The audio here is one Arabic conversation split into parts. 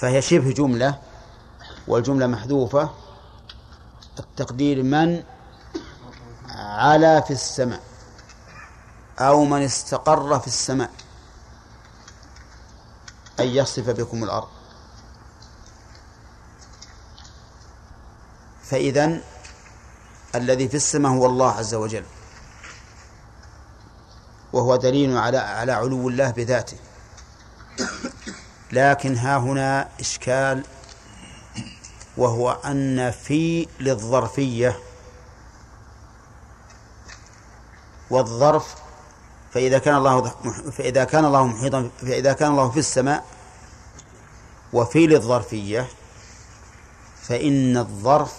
فهي شبه جملة والجملة محذوفة. التقدير من على في السماء أو من استقر في السماء أن يخسف بكم الأرض. فإذا الذي في السماء هو الله عز وجل وهو دليل على على علو الله بذاته. لكن ها هنا إشكال وهو أن في للظرفية والظرف فإذا كان الله فإذا كان الله محيطا فإذا كان الله في السماء وفي للظرفية فإن الظرف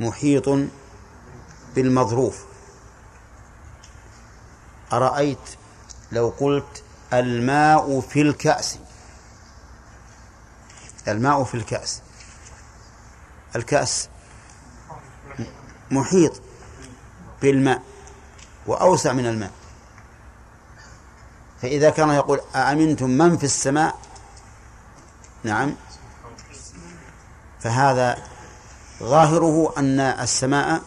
محيط بالمظروف. أرأيت لو قلت الماء في الكأس. الماء في الكأس. الكأس محيط بالماء وأوسع من الماء. فإذا كان يقول أأمنتم من في السماء؟ نعم. فهذا ظاهره أن السماء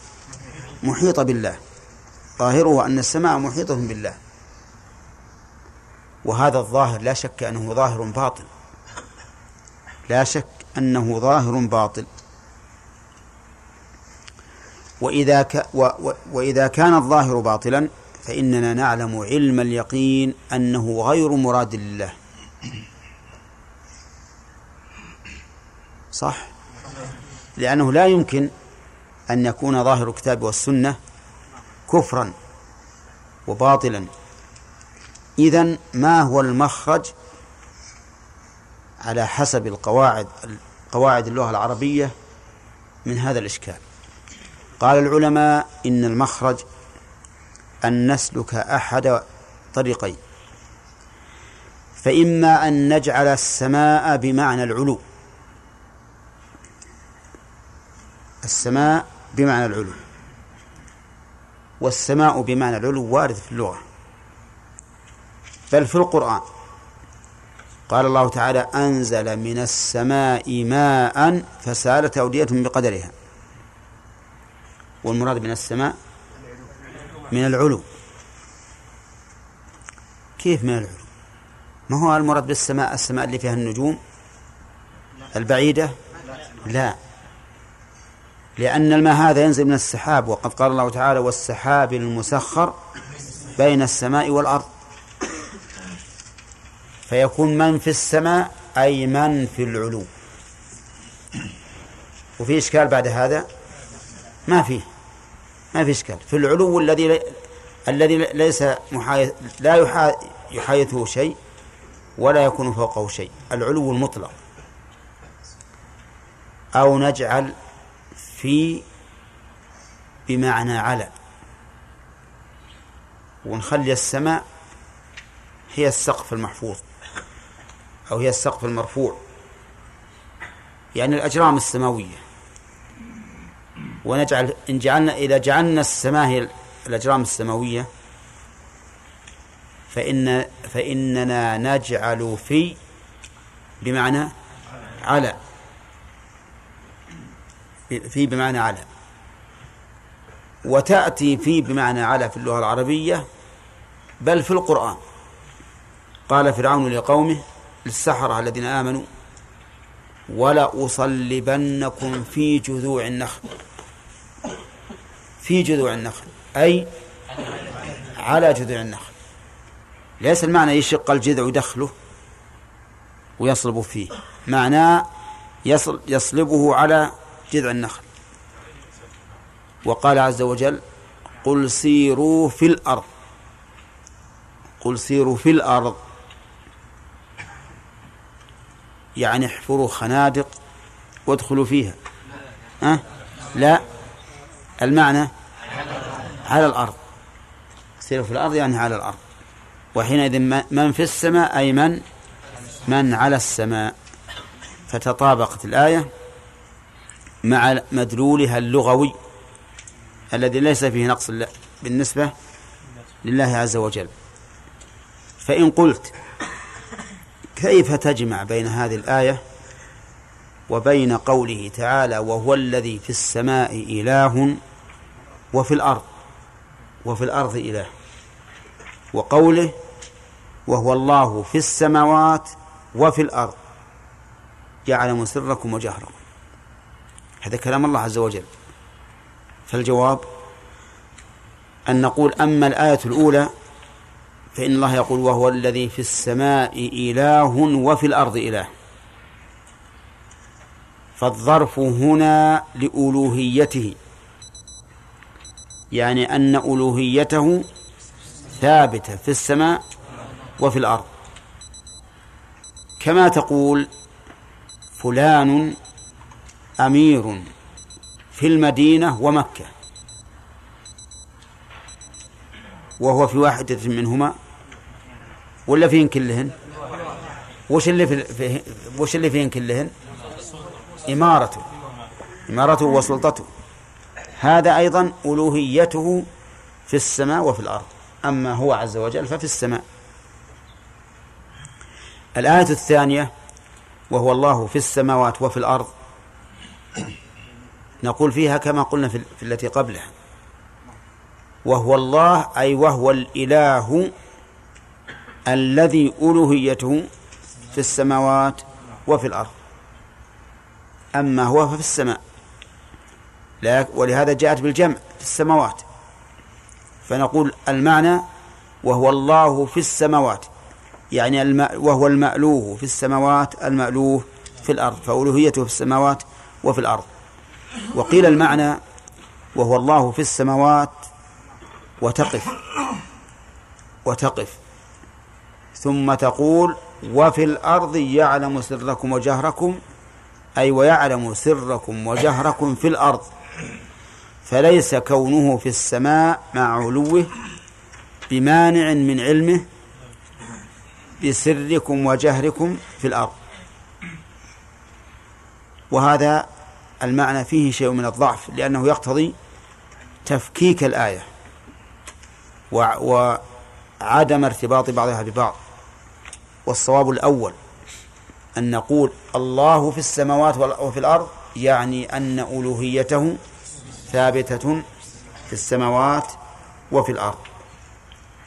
محيطة بالله. ظاهره أن السماء محيطة بالله. وهذا الظاهر لا شك أنه ظاهر باطل. لا شك أنه ظاهر باطل. وإذا ك و و وإذا كان الظاهر باطلا فإننا نعلم علم اليقين أنه غير مراد لله. صح؟ لأنه لا يمكن أن يكون ظاهر الكتاب والسنة كفرا وباطلا. إذن ما هو المخرج على حسب القواعد قواعد اللغة العربية من هذا الإشكال؟ قال العلماء إن المخرج أن نسلك أحد طريقين. فإما أن نجعل السماء بمعنى العلو. السماء بمعنى العلو. والسماء بمعنى العلو وارد في اللغة. بل في القرآن. قال الله تعالى أنزل من السماء ماء فسالت أودية بقدرها. والمراد من السماء من العلو. كيف من العلو؟ ما هو المراد بالسماء؟ السماء اللي فيها النجوم؟ البعيدة؟ لا. لأن الماء هذا ينزل من السحاب وقد قال الله تعالى والسحاب المسخر بين السماء والأرض. فيكون من في السماء أي من في العلو. وفي إشكال بعد هذا؟ ما فيه ما في إشكال. في العلو الذي الذي ليس محايث لا يحايثه شيء ولا يكون فوقه شيء. العلو المطلق. أو نجعل في بمعنى على. ونخلي السماء هي السقف المحفوظ. أو هي السقف المرفوع. يعني الأجرام السماوية. ونجعل إن جعلنا إذا جعلنا السماء هي الأجرام السماوية فإن فإننا نجعل في بمعنى على. في بمعنى على. وتأتي في بمعنى على في اللغة العربية بل في القرآن. قال فرعون لقومه للسحرة الذين آمنوا ولا أصلبنكم في جذوع النخل. في جذوع النخل أي على جذوع النخل. ليس المعنى يشق الجذع يدخله ويصلب فيه معناه يصل يصلبه على جذع النخل. وقال عز وجل قل سيروا في الأرض قل سيروا في الأرض. يعني احفروا خنادق وادخلوا فيها. أه؟ لا. المعنى على الأرض. سيروا في الأرض يعني على الأرض. وحينئذ من في السماء أي من؟ من على السماء. فتطابقت الآية مع مدلولها اللغوي الذي ليس فيه نقص بالنسبة لله عز وجل. فإن قلت كيف تجمع بين هذه الآية وبين قوله تعالى وهو الذي في السماء إله وفي الأرض وفي الأرض إله. وقوله وهو الله في السماوات وفي الأرض. يعلم سركم وجهركم. هذا كلام الله عز وجل. فالجواب أن نقول أما الآية الأولى فإن الله يقول وهو الذي في السماء إله وفي الأرض إله. فالظرف هنا لألوهيته. يعني أن ألوهيته ثابتة في السماء وفي الأرض. كما تقول فلان أمير في المدينة ومكة. وهو في واحدة منهما ولا فيهن كلهن؟ وش اللي في وش اللي فيهن كلهن؟ إمارته. إمارته وسلطته. هذا أيضا ألوهيته في السماء وفي الأرض. أما هو عز وجل ففي السماء. الآية الثانية وهو الله في السماوات وفي الأرض. نقول فيها كما قلنا في التي قبلها. وهو الله أي وهو الإله الذي ألوهيته في السماوات وفي الأرض. أما هو ففي السماء ولهذا جاءت بالجمع في السماوات. فنقول المعنى وهو الله في السماوات يعني الم... وهو المألوه في السماوات المألوه في الأرض. فألوهيته في السماوات وفي الأرض. وقيل المعنى وهو الله في السماوات وتقف. وتقف. ثم تقول وفي الأرض يعلم سركم وجهركم أي ويعلم سركم وجهركم في الأرض. فليس كونه في السماء مع علوه بمانع من علمه بسركم وجهركم في الأرض. وهذا المعنى فيه شيء من الضعف لأنه يقتضي تفكيك الآية وعدم ارتباط بعضها ببعض. والصواب الأول أن نقول الله في السماوات وفي الأرض يعني أن ألوهيته ثابتة في السماوات وفي الأرض.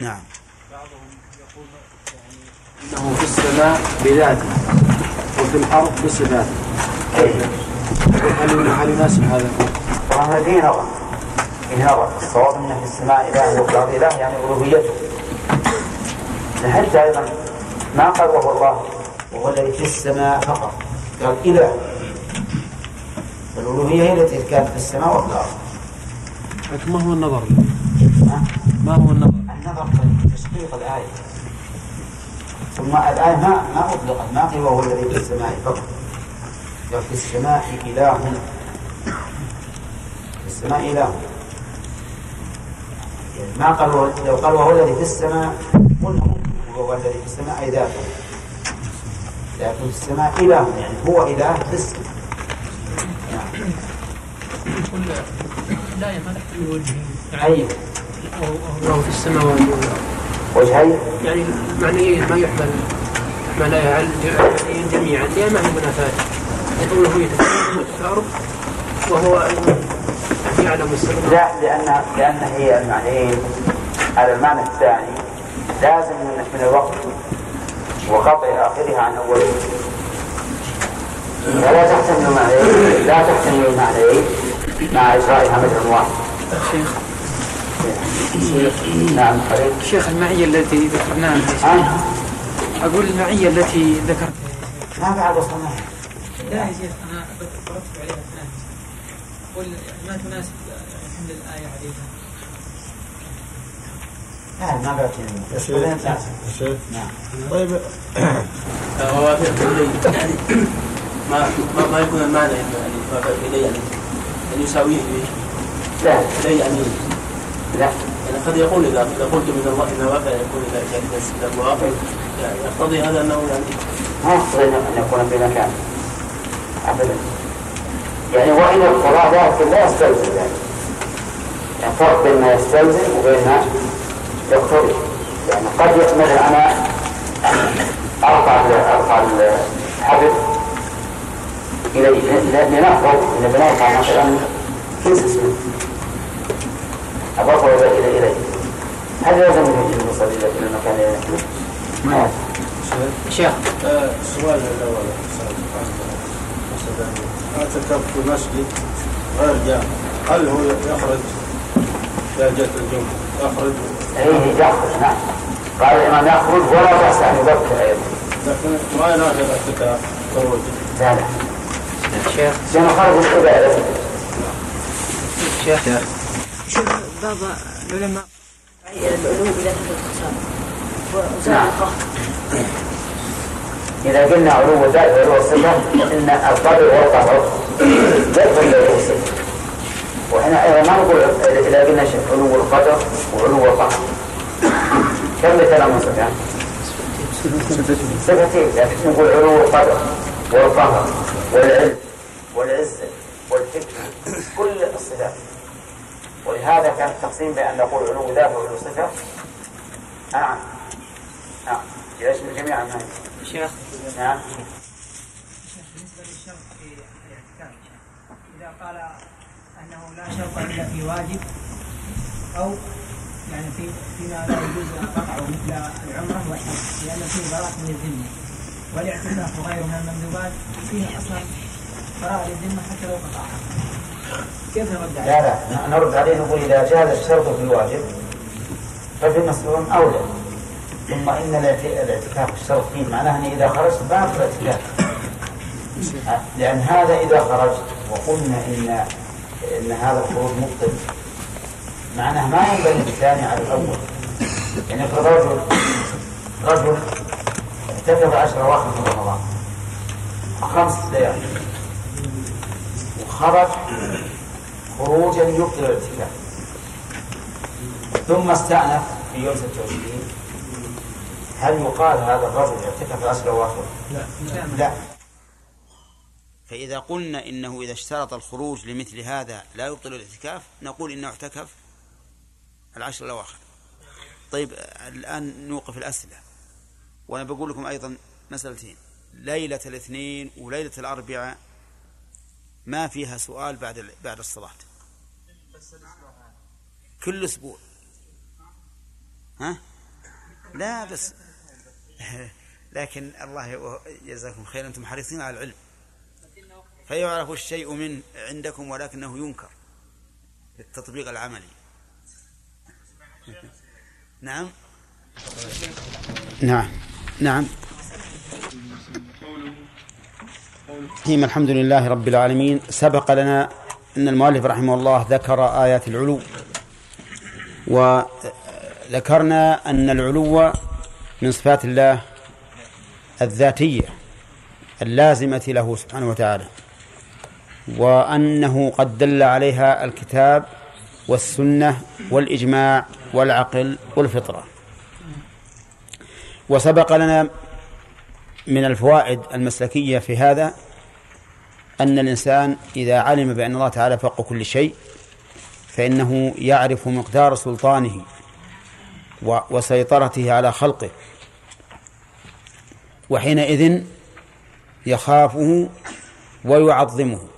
نعم. أنه في السماء بذاته وفي الأرض بصفاته. هل هل يناسب هذا؟ طبعا فيه نظر فيه نظر الصواب أنه في السماء إله وفي الأرض إله يعني ألوهيته. حتى أيضا ما قال وهو الله. وهو الذي في السماء فقط. قال إله الألوهية هي التي كانت في السماء وفي الأرض لكن ما هو النظر؟ ما هو النظر؟ النظر تشقيق الآية. ثم الآية ما ما أطلقت ما قيل وهو الذي في السماء فقط. قال في السماء إله. في السماء إله. يعني ما قال لو قال وهو الذي في السماء قلنا وهو الذي في السماء أي ذاته لكن في السماء إله يعني هو إله في السماء لا ما تحتمل وجهين أيوه وهو في السماوات وجهين يعني معنيين ما يحمل يحمل على جميعا. لأن ما هي منافاة؟ يقول هو الأرض وهو يعلم السر لا لأن لأن هي المعنيين على المعنى الثاني. لازم من, الوقت وقطع آخرها عن أوله فلا تحتمل المعنيين لا تحتمل المعنيين مع إجرائها مجرى واحد شيخ نعم قريب شيخ المعية التي ذكرناها ها؟ أقول المعية التي ذكرت ما بعد وصلنا لا يا شيخ أنا بركت عليها أقول ما تناسب حمل الآية عليها لا ما بس وين شيخ نعم طيب إليه يعني ما ما, ما يكون المعنى يعني رافع إليه يعني أن يساويه لا إليه يعني لا يعني قد يقول إذا إذا قلت من الله إذا وافع يقول إذا يعني إذا موافق يعني يقتضي هذا أنه يعني ما يقتضي أن يكون في مكان أبدا يعني وإن القضاء ذلك لا يستلزم ذلك يعني فرق بين ما يستلزم وبين ما يقتضي يعني قد مثلا أنا أرفع أرفع الحبل اليه لنفرض ان بنرفع مثلا كيس اسمنت ابرفع إلى اليه هل لازم يوصل إلى المكان ما شيخ. السؤال الأول. اعتكف في مسجد غير جامع. هل هو يخرج جت الجمعة؟ يخرج إيه يخرج نعم. قال الامام يخرج ولا بأس أن يبكر أيضا. لكن ما يناسب الاعتكاف خروج لا لا. شيخ. لأنه خرج شيخ. بعض العلماء. نعم. إذا قلنا علو الذات وعلو الصفة فإن القدر والقهر يدخل له الصفة وهنا أيضا ما نقول إذا قلنا شيء علو القدر وعلو القهر كم بتنامون سفيان؟ صفتين لكن نقول علو القدر والقهر والعلم والعزة والحكمة؟ كل الصفات. ولهذا كان التقسيم بأن نقول علو ذات وعلو صفة. نعم. نعم. يشمل جميع الناس شيخ. نعم. بالنسبة للشرط في الاعتكاف إذا قال لا شرط إلا في واجب أو يعني في فيما لا يجوز قطعه مثل العمرة والحج لأن فيه براءة من الذمة والاعتكاف غير من المندوبات فيه أصلا براءة للذمة حتى لو قطعها. كيف نرد عليه؟ لا لا نرد عليه نقول إذا جاز الشرط في الواجب ففي المسلوم أولى. ثم الاعت- الاعتكاف الشرط فيه معناه أني إذا خرجت في الاعتكاف. لأن هذا إذا خرجت وقلنا إن إن هذا الخروج مبطل. معناه ما ينبغي الثاني على الأول. يعني رجل رجل اعتكف عشر أواخر من رمضان. خمس ليالي وخرج خروجا يبطل الاعتكاف ثم استأنف في يوم 26 هل يقال هذا الرجل اعتكف العشر الأواخر؟ لا. لا. فإذا قلنا إنه إذا اشترط الخروج لمثل هذا لا يبطل الاعتكاف نقول إنه اعتكف العشر الأواخر. طيب الآن نوقف الأسئلة. وأنا بقول لكم أيضا مسألتين. ليلة الاثنين وليلة الأربعاء ما فيها سؤال بعد بعد الصلاة. كل أسبوع. ها؟ لا بس. لكن الله يجزاكم خير أنتم حريصين على العلم. فيعرف الشيء من عندكم ولكنه ينكر للتطبيق العملي. نعم. نعم. نعم. الرحيم الحمد لله رب العالمين. سبق لنا أن المؤلف رحمه الله ذكر آيات العلو وذكرنا أن العلو من صفات الله الذاتية اللازمة له سبحانه وتعالى. وأنه قد دل عليها الكتاب والسنة والإجماع والعقل والفطرة. وسبق لنا من الفوائد المسلكية في هذا أن الإنسان إذا علم بأن الله تعالى فوق كل شيء فإنه يعرف مقدار سلطانه وسيطرته على خلقه. وحينئذ يخافه ويعظمه.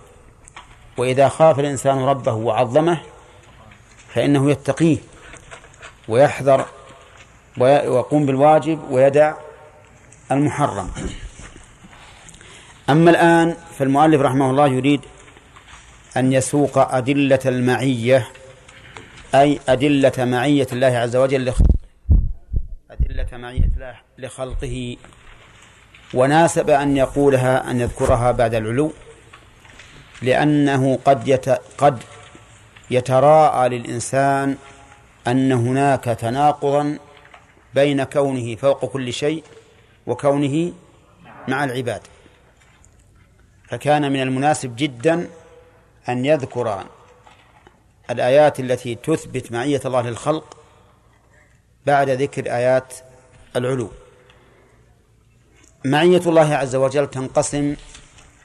وإذا خاف الإنسان ربه وعظمه فإنه يتقيه ويحذر وي- ويقوم بالواجب ويدع المحرم. أما الآن فالمؤلف رحمه الله يريد أن يسوق أدلة المعية أي أدلة معية الله عز وجل أدلة معية الله لخلقه وناسب أن يقولها أن يذكرها بعد العلو. لأنه قد يت قد يتراءى للإنسان أن هناك تناقضا بين كونه فوق كل شيء وكونه مع العباد. فكان من المناسب جدا أن يذكر الآيات التي تثبت معية الله للخلق بعد ذكر آيات العلو. معية الله عز وجل تنقسم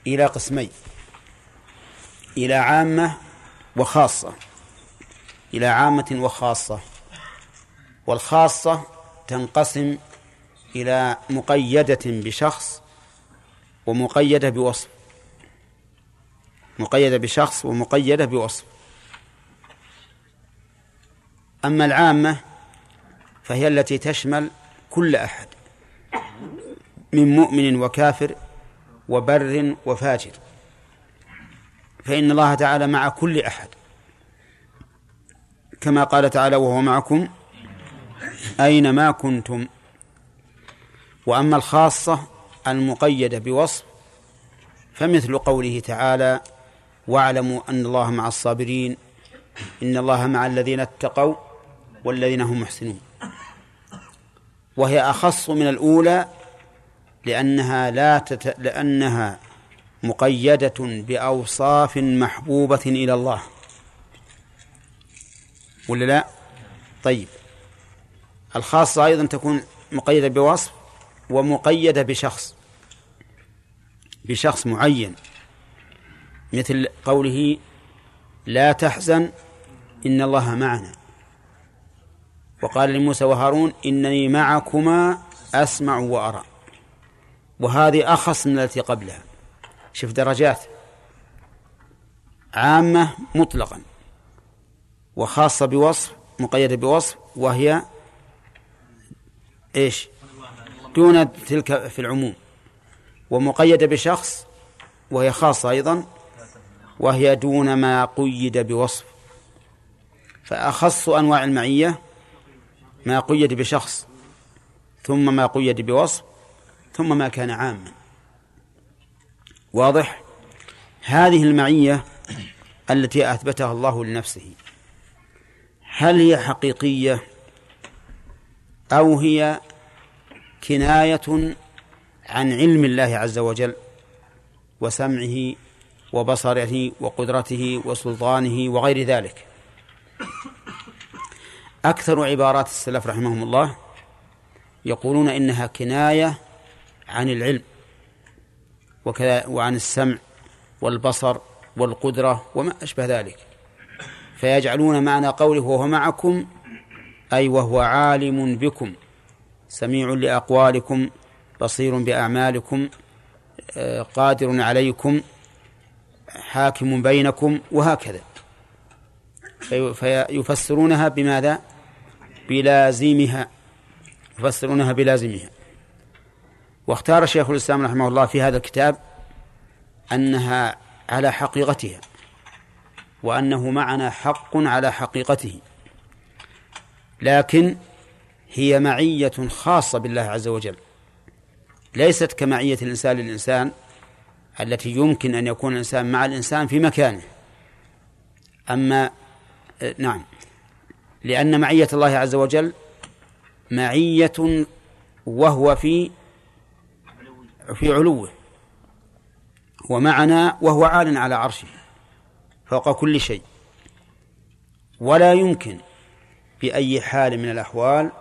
إلى قسمين. إلى عامة وخاصة. إلى عامة وخاصة. والخاصة تنقسم إلى مقيدة بشخص ومقيدة بوصف. مقيدة بشخص ومقيدة بوصف. أما العامة فهي التي تشمل كل أحد من مؤمن وكافر وبر وفاجر. فإن الله تعالى مع كل أحد. كما قال تعالى وهو معكم أينما كنتم؟ وأما الخاصة المقيدة بوصف فمثل قوله تعالى واعلموا أن الله مع الصابرين إن الله مع الذين اتقوا والذين هم محسنون. وهي أخص من الأولى لأنها لا تت... لأنها مقيدة بأوصاف محبوبة إلى الله. ولا لا؟ طيب. الخاصة أيضا تكون مقيدة بوصف ومقيدة بشخص. بشخص معين. مثل قوله لا تحزن إن الله معنا. وقال لموسى وهارون إنني معكما أسمع وأرى. وهذه أخص من التي قبلها. شوف درجات. عامة مطلقا. وخاصة بوصف مقيدة بوصف وهي إيش؟ دون تلك في العموم. ومقيدة بشخص وهي خاصة أيضا وهي دون ما قيد بوصف. فأخص أنواع المعية ما قيد بشخص ثم ما قيد بوصف ثم ما كان عاما. واضح؟ هذه المعية التي أثبتها الله لنفسه. هل هي حقيقية أو هي كناية عن علم الله عز وجل وسمعه وبصره وقدرته وسلطانه وغير ذلك؟ أكثر عبارات السلف رحمهم الله يقولون إنها كناية عن العلم. وكذا وعن السمع والبصر والقدرة وما أشبه ذلك. فيجعلون معنى قوله وهو معكم أي وهو عالم بكم سميع لأقوالكم بصير بأعمالكم آه، قادر عليكم حاكم بينكم وهكذا. فيفسرونها بماذا؟ بلازمها. يفسرونها بلازمها. واختار شيخ الإسلام رحمه الله في هذا الكتاب أنها على حقيقتها وأنه معنا حق على حقيقته. لكن هي معية خاصة بالله عز وجل. ليست كمعية الإنسان للإنسان التي يمكن أن يكون الإنسان مع الإنسان في مكانه. أما نعم لأن معية الله عز وجل معية وهو في في علوه ومعنا وهو عال على عرشه فوق كل شيء. ولا يمكن بأي حال من الأحوال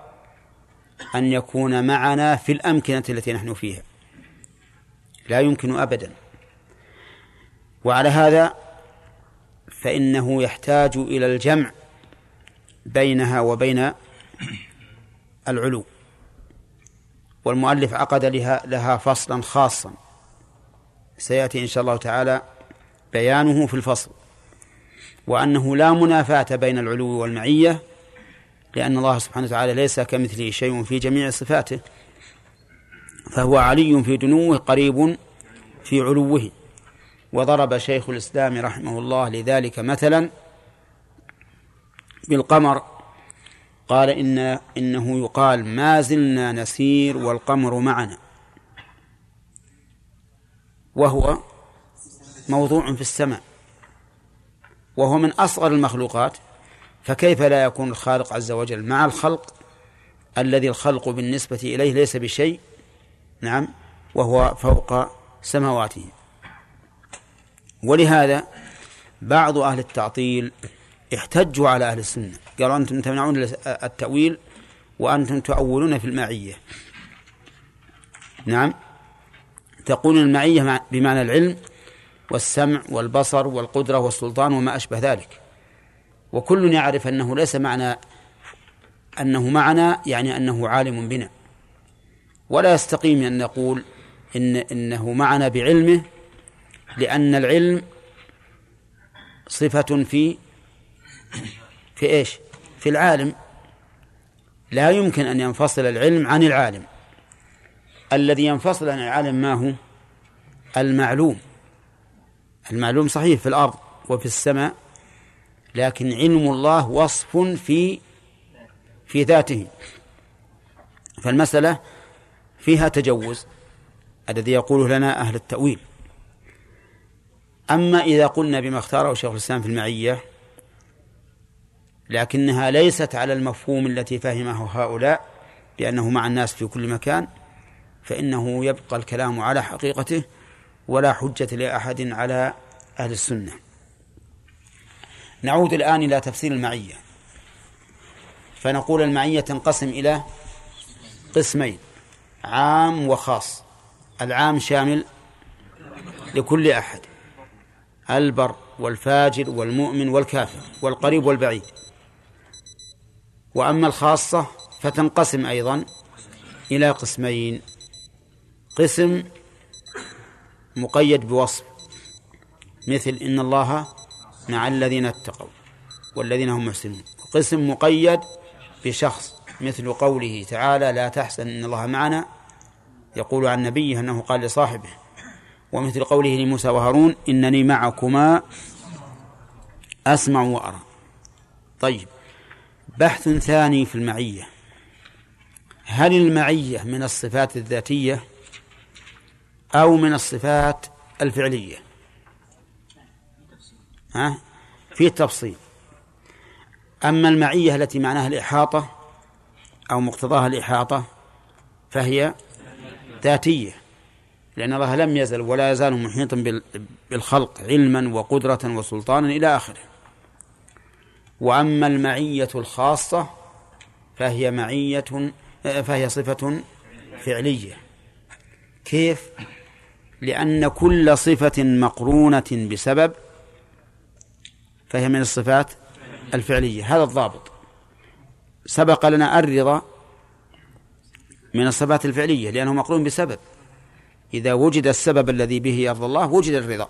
أن يكون معنا في الأمكنة التي نحن فيها. لا يمكن أبدا. وعلى هذا فإنه يحتاج إلى الجمع بينها وبين العلو. والمؤلف عقد لها, فصلا خاصا. سيأتي إن شاء الله تعالى بيانه في الفصل. وأنه لا منافاة بين العلو والمعية لأن الله سبحانه وتعالى ليس كمثله شيء في جميع صفاته فهو علي في دنوه قريب في علوه. وضرب شيخ الإسلام رحمه الله لذلك مثلا بالقمر قال إن إنه يقال ما زلنا نسير والقمر معنا. وهو موضوع في السماء. وهو من أصغر المخلوقات. فكيف لا يكون الخالق عز وجل مع الخلق الذي الخلق بالنسبة إليه ليس بشيء؟ نعم. وهو فوق سماواته. ولهذا بعض أهل التعطيل احتجوا على أهل السنة. قالوا أنتم تمنعون التأويل وأنتم تؤولون في المعية. نعم. تقول المعية بمعنى العلم والسمع والبصر والقدرة والسلطان وما أشبه ذلك. وكل يعرف أنه ليس معنى أنه معنا يعني أنه عالم بنا. ولا يستقيم أن نقول إن إنه معنا بعلمه لأن العلم صفة في في إيش؟ في العالم. لا يمكن أن ينفصل العلم عن العالم. الذي ينفصل عن العالم ما هو؟ المعلوم. المعلوم صحيح في الأرض وفي السماء لكن علم الله وصف في في ذاته. فالمسألة فيها تجوز الذي يقوله لنا أهل التأويل. أما إذا قلنا بما اختاره شيخ الإسلام في المعية لكنها ليست على المفهوم التي فهمه هؤلاء بأنه مع الناس في كل مكان فإنه يبقى الكلام على حقيقته ولا حجة لأحد على أهل السنة. نعود الآن إلى تفسير المعية. فنقول المعية تنقسم إلى قسمين عام وخاص. العام شامل لكل أحد البر والفاجر والمؤمن والكافر والقريب والبعيد. وأما الخاصة فتنقسم أيضا إلى قسمين. قسم مقيد بوصف مثل إن الله مع الذين اتقوا والذين هم محسنون. قسم مقيد بشخص مثل قوله تعالى لا تحزن إن الله معنا يقول عن نبيه أنه قال لصاحبه ومثل قوله لموسى وهارون إنني معكما أسمع وأرى طيب بحث ثاني في المعية. هل المعية من الصفات الذاتية أو من الصفات الفعلية؟ ها؟ في تفصيل. أما المعية التي معناها الإحاطة أو مقتضاها الإحاطة فهي ذاتية لأن الله لم يزل ولا يزال محيطا بالخلق علما وقدرة وسلطانا إلى آخره. وأما المعية الخاصة فهي معية فهي صفة فعلية. كيف؟ لأن كل صفة مقرونة بسبب فهي من الصفات الفعلية. هذا الضابط. سبق لنا الرضا من الصفات الفعلية لأنه مقرون بسبب. إذا وجد السبب الذي به يرضى الله وجد الرضا.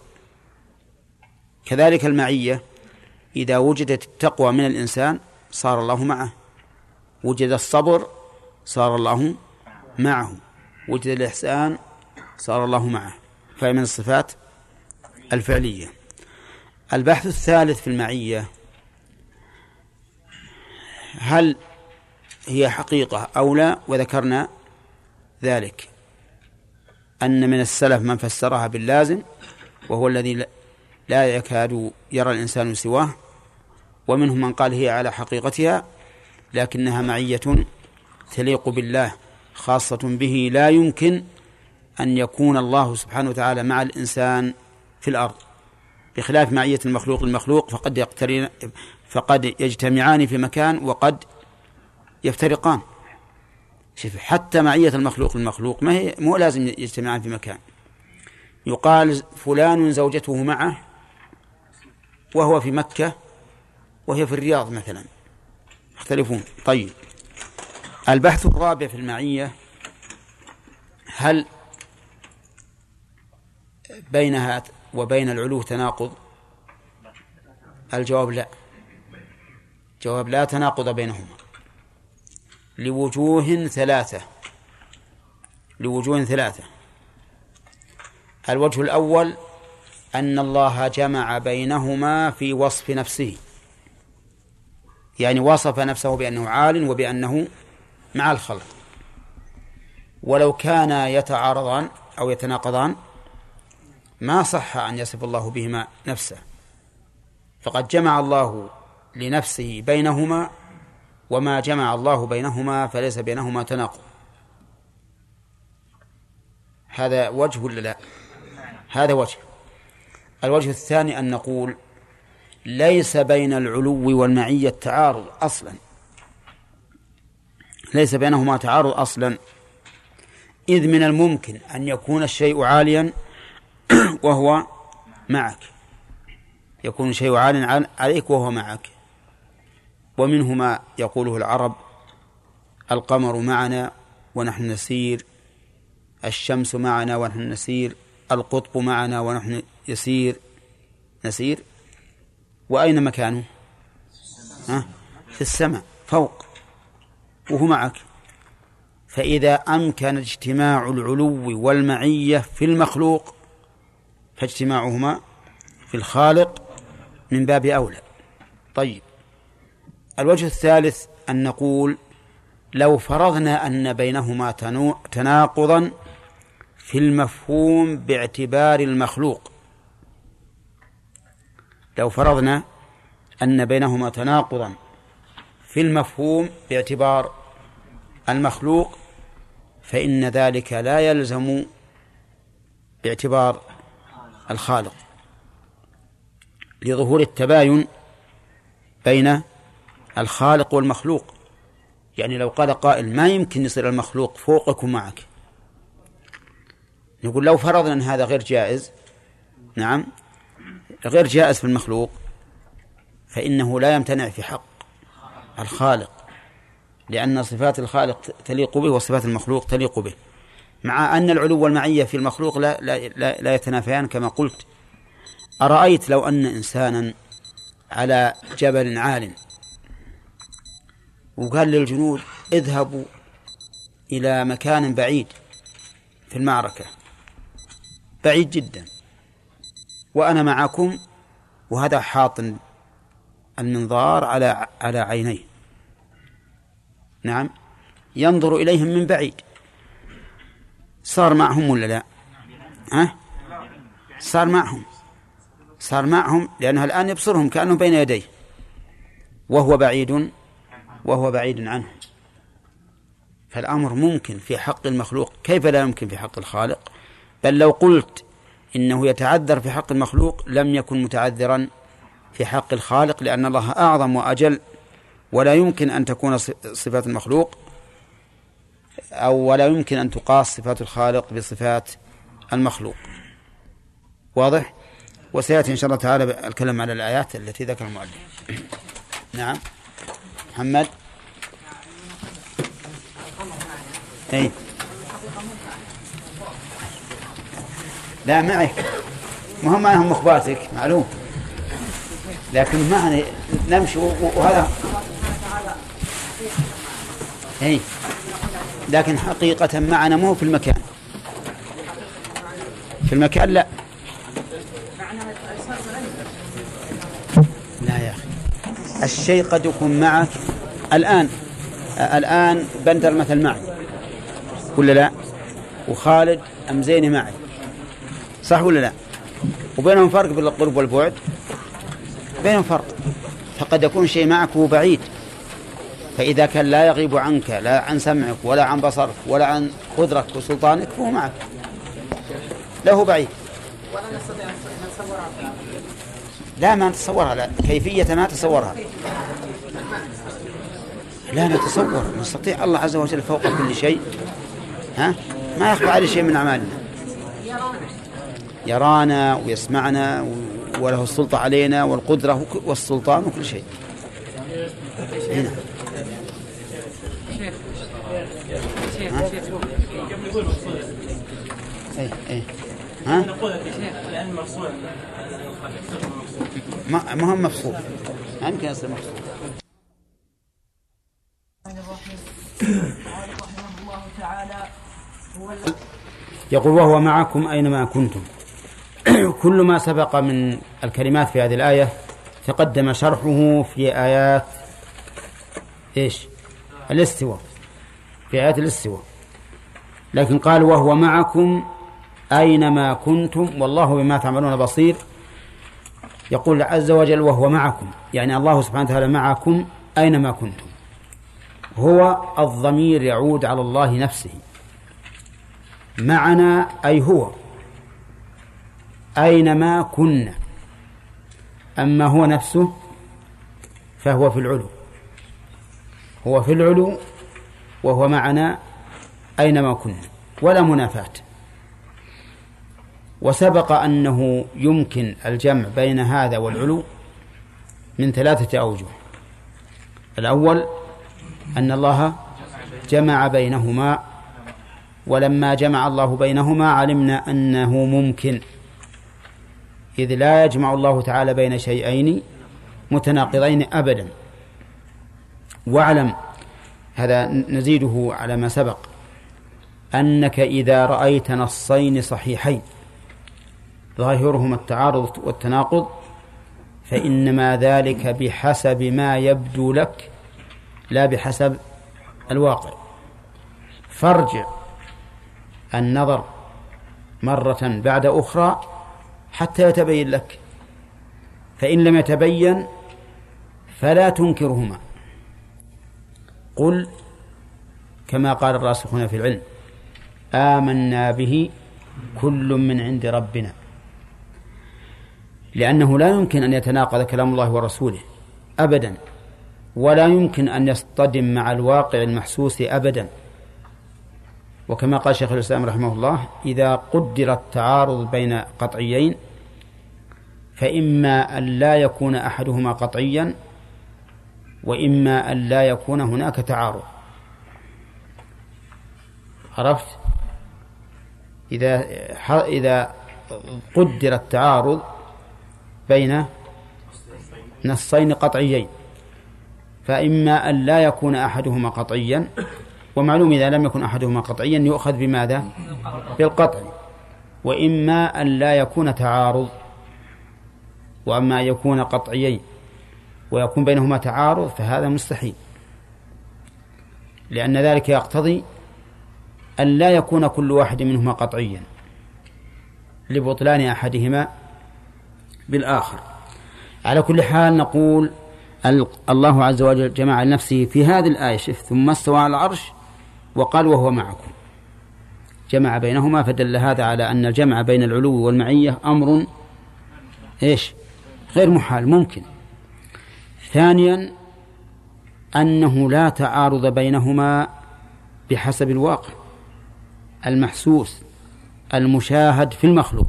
كذلك المعية. إذا وجدت التقوى من الإنسان صار الله معه. وجد الصبر صار الله معه. وجد الإحسان صار الله معه. فهي من الصفات الفعلية. البحث الثالث في المعية هل هي حقيقة أو لا؟ وذكرنا ذلك. أن من السلف من فسرها باللازم وهو الذي لا يكاد يرى الإنسان سواه. ومنهم من قال هي على حقيقتها لكنها معية تليق بالله خاصة به لا يمكن أن يكون الله سبحانه وتعالى مع الإنسان في الأرض. بخلاف معية المخلوق المخلوق فقد يقترن فقد يجتمعان في مكان وقد يفترقان. شوف حتى معية المخلوق المخلوق ما هي مو لازم يجتمعان في مكان. يقال فلان زوجته معه وهو في مكة وهي في الرياض مثلا. يختلفون. طيب. البحث الرابع في المعية هل بينها وبين العلو تناقض؟ الجواب لا. جواب لا تناقض بينهما. لوجوه ثلاثة. لوجوه ثلاثة. الوجه الأول أن الله جمع بينهما في وصف نفسه. يعني وصف نفسه بأنه عال وبأنه مع الخلق. ولو كانا يتعارضان أو يتناقضان ما صح أن يصف الله بهما نفسه. فقد جمع الله لنفسه بينهما وما جمع الله بينهما فليس بينهما تناقض. هذا وجه ولا لا؟ هذا وجه. الوجه الثاني أن نقول ليس بين العلو والمعية تعارض أصلا. ليس بينهما تعارض أصلا. إذ من الممكن أن يكون الشيء عاليا وهو معك. يكون الشيء عاليا عليك وهو معك. ومنه ما يقوله العرب القمر معنا ونحن نسير الشمس معنا ونحن نسير القطب معنا ونحن يسير. نسير؟ وأين مكانه؟ ها؟ في السماء فوق. وهو معك. فإذا أمكن اجتماع العلو والمعية في المخلوق فاجتماعهما في الخالق من باب أولى. طيب. الوجه الثالث أن نقول لو فرضنا أن بينهما تناقضا في المفهوم باعتبار المخلوق. لو فرضنا أن بينهما تناقضا في المفهوم باعتبار المخلوق فإن ذلك لا يلزم باعتبار الخالق. لظهور التباين بين الخالق والمخلوق. يعني لو قال قائل ما يمكن يصير المخلوق فوقك ومعك نقول لو فرضنا أن هذا غير جائز نعم غير جائز في المخلوق فإنه لا يمتنع في حق الخالق لأن صفات الخالق تليق به وصفات المخلوق تليق به مع أن العلو والمعية في المخلوق لا, لا, لا, لا يتنافيان كما قلت. أرأيت لو أن إنسانا على جبل عال وقال للجنود اذهبوا إلى مكان بعيد في المعركة بعيد جدا وأنا معكم وهذا حاط المنظار على على عينيه. نعم. ينظر إليهم من بعيد. صار معهم ولا لا؟ ها؟ صار معهم. صار معهم لأنه الآن يبصرهم كأنه بين يديه. وهو بعيد وهو بعيد عنه. فالأمر ممكن في حق المخلوق. كيف لا يمكن في حق الخالق؟ بل لو قلت إنه يتعذر في حق المخلوق لم يكن متعذرا في حق الخالق لأن الله أعظم وأجل. ولا يمكن أن تكون صفات المخلوق أو ولا يمكن أن تقاس صفات الخالق بصفات المخلوق. واضح؟ وسيأتي إن شاء الله تعالى الكلام على الآيات التي ذكر المؤلف. نعم. محمد. اي لا معي. ما هم مخباتك معلوم. لكن معنا نمشي وهذا اي لكن حقيقة معنا مو في المكان. في المكان لا. لا يا أخي. الشيء قد يكون معك. الآن الآن بندر مثل معي. ولا لا؟ وخالد أمزيني معي. صح ولا لا؟ وبينهم فرق بالقرب والبعد؟ بينهم فرق. فقد يكون شيء معك بعيد. فإذا كان لا يغيب عنك لا عن سمعك ولا عن بصرك ولا عن قدرك وسلطانك فهو معك. له بعيد. لا ما نتصورها لا. كيفية ما تصورها لا نتصور. نستطيع الله عز وجل فوق كل شيء. ها؟ ما يخفى عليه شيء من أعمالنا. يرانا ويسمعنا وله السلطة علينا والقدرة والسلطان وكل شيء. هنا. اي اي ها؟ ما ما هو مفصول ما يمكن يصير مفصول يقول وهو معكم أينما كنتم. كل ما سبق من الكلمات في هذه الآية تقدم شرحه في آيات إيش؟ الاستواء. في آيات الاستواء. لكن قال وهو معكم أينما كنتم والله بما تعملون بصير. يقول عز وجل وهو معكم يعني الله سبحانه وتعالى معكم أينما كنتم. هو الضمير يعود على الله نفسه. معنا أي هو. أينما كنا أما هو نفسه فهو في العلو. هو في العلو وهو معنا أينما كنا ولا منافاة. وسبق أنه يمكن الجمع بين هذا والعلو من ثلاثة أوجه. الأول أن الله جمع بينهما. ولما جمع الله بينهما علمنا أنه ممكن. إذ لا يجمع الله تعالى بين شيئين متناقضين أبدا. واعلم هذا نزيده على ما سبق أنك إذا رأيت نصين صحيحين ظاهرهما التعارض والتناقض فإنما ذلك بحسب ما يبدو لك لا بحسب الواقع. فارجع النظر مرة بعد أخرى حتى يتبين لك. فإن لم يتبين فلا تنكرهما. قل كما قال الراسخون في العلم آمنا به كل من عند ربنا. لأنه لا يمكن أن يتناقض كلام الله ورسوله أبدا ولا يمكن أن يصطدم مع الواقع المحسوس أبدا. وكما قال شيخ الإسلام رحمه الله إذا قدر التعارض بين قطعيين فإما أن لا يكون أحدهما قطعيا وإما أن لا يكون هناك تعارض. عرفت؟ إذا إذا قدر التعارض بين نصين قطعيين فإما أن لا يكون أحدهما قطعيا ومعلوم إذا لم يكن أحدهما قطعيا يؤخذ بماذا؟ بالقطع. وإما أن لا يكون تعارض وأما أن يكون قطعيين ويكون بينهما تعارض فهذا مستحيل. لأن ذلك يقتضي أن لا يكون كل واحد منهما قطعيا لبطلان أحدهما بالآخر. على كل حال نقول الله عز وجل جمع لنفسه في هذه الآية ثم استوى على العرش وقال وهو معكم. جمع بينهما فدل هذا على أن الجمع بين العلو والمعية أمر إيش؟ غير محال ممكن. ثانيا أنه لا تعارض بينهما بحسب الواقع. المحسوس المشاهد في المخلوق.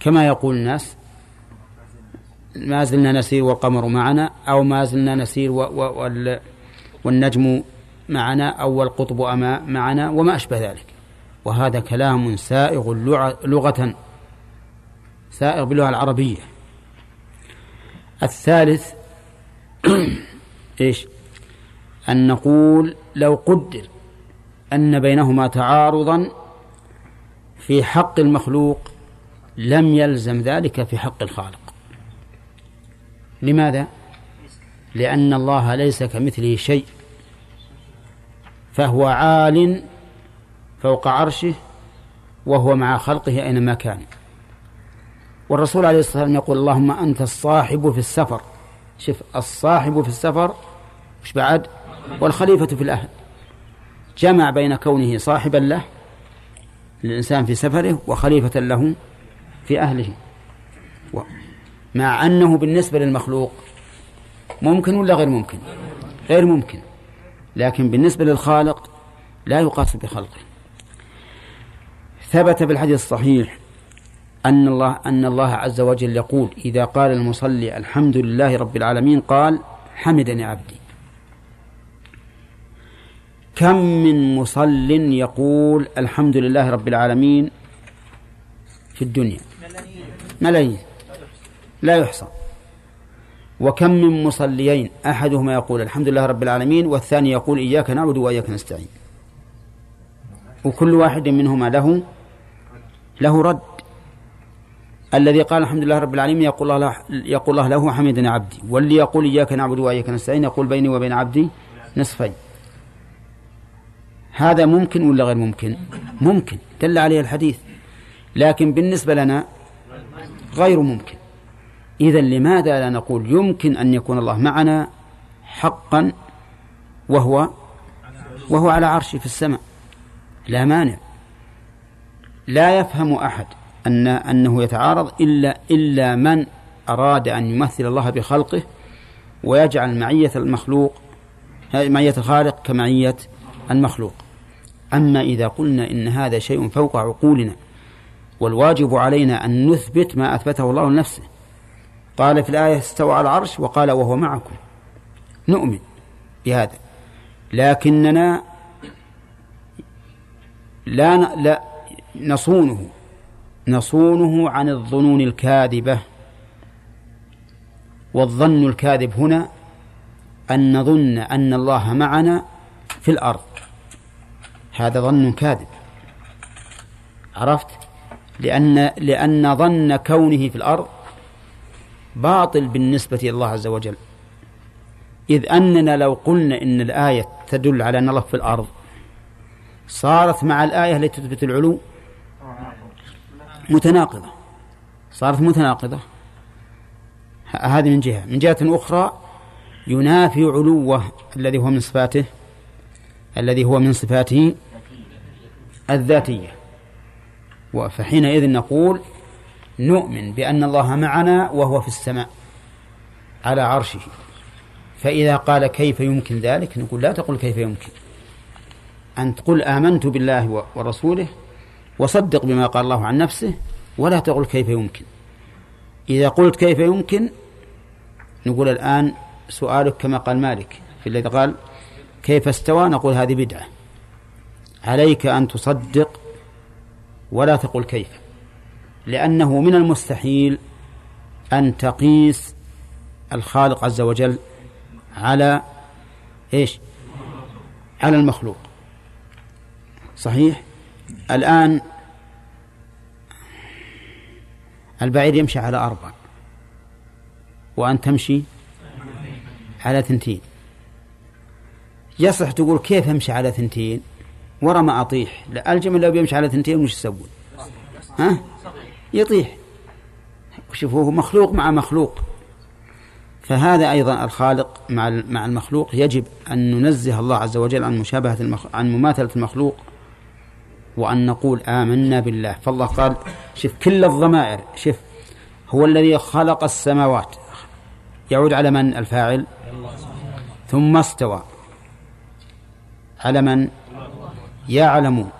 كما يقول الناس ما زلنا نسير والقمر معنا أو ما زلنا نسير والنجم معنا أو القطب معنا وما أشبه ذلك. وهذا كلام سائغ لغة سائغ باللغة العربية. الثالث إيش؟ أن نقول لو قدر أن بينهما تعارضا في حق المخلوق لم يلزم ذلك في حق الخالق. لماذا؟ لأن الله ليس كمثله شيء. فهو عال فوق عرشه وهو مع خلقه أينما كان. والرسول عليه الصلاة والسلام يقول اللهم أنت الصاحب في السفر. شوف الصاحب في السفر مش بعد والخليفة في الأهل. جمع بين كونه صاحبا له للإنسان في سفره وخليفة له في أهله. مع أنه بالنسبة للمخلوق ممكن ولا غير ممكن؟ غير ممكن. لكن بالنسبة للخالق لا يقاس بخلقه. ثبت في الحديث الصحيح أن الله أن الله عز وجل يقول إذا قال المصلي الحمد لله رب العالمين قال حمدني عبدي كم من مصل يقول الحمد لله رب العالمين في الدنيا ملايين. لا يحصى. وكم من مصليين؟ أحدهما يقول الحمد لله رب العالمين والثاني يقول إياك نعبد وإياك نستعين. وكل واحد منهما له له رد. الذي قال الحمد لله رب العالمين يقول الله يقول الله له حمدنا عبدي واللي يقول إياك نعبد وإياك نستعين يقول بيني وبين عبدي نصفين. هذا ممكن ولا غير ممكن؟ ممكن. دل عليه الحديث. لكن بالنسبة لنا غير ممكن. إذا لماذا لا نقول يمكن أن يكون الله معنا حقا وهو وهو على عرشه في السماء؟ لا مانع. لا يفهم أحد أن أنه يتعارض إلا إلا من أراد أن يمثل الله بخلقه ويجعل معية المخلوق معية الخالق كمعية المخلوق. أما إذا قلنا إن هذا شيء فوق عقولنا والواجب علينا أن نثبت ما أثبته الله لنفسه قال في الآية استوى على العرش وقال وهو معكم. نؤمن بهذا. لكننا لا لا نصونه. نصونه عن الظنون الكاذبة. والظن الكاذب هنا أن نظن أن الله معنا في الأرض. هذا ظن كاذب. عرفت؟ لأن لأن ظن كونه في الأرض باطل بالنسبة إلى الله عز وجل. إذ أننا لو قلنا إن الآية تدل على أن الله في الأرض صارت مع الآية التي تثبت العلو متناقضة. صارت متناقضة. هذه من جهة. من جهة أخرى ينافي علوه الذي هو من صفاته الذي هو من صفاته الذاتية. فحينئذ نقول نؤمن بأن الله معنا وهو في السماء على عرشه. فإذا قال كيف يمكن ذلك نقول لا تقل كيف يمكن. أن تقول آمنت بالله ورسوله وصدق بما قال الله عن نفسه ولا تقل كيف يمكن. إذا قلت كيف يمكن نقول الآن سؤالك كما قال مالك في الذي قال كيف استوى؟ نقول هذه بدعة. عليك أن تصدق ولا تقل كيف. لأنه من المستحيل أن تقيس الخالق عز وجل على إيش؟ على المخلوق. صحيح؟ الآن البعير يمشي على أربع وأن تمشي على ثنتين. يصح تقول كيف أمشي على ثنتين؟ ورا ما أطيح. الجمل لو بيمشي على ثنتين وش يسوون؟ ها؟ يطيح. شوف هو مخلوق مع مخلوق. فهذا أيضا الخالق مع مع المخلوق. يجب أن ننزه الله عز وجل عن مشابهة المخ... عن مماثلة المخلوق وأن نقول آمنا بالله. فالله قال شوف كل الضمائر. شوف هو الذي خلق السماوات. يعود على من الفاعل؟ ثم استوى. على من؟ يعلم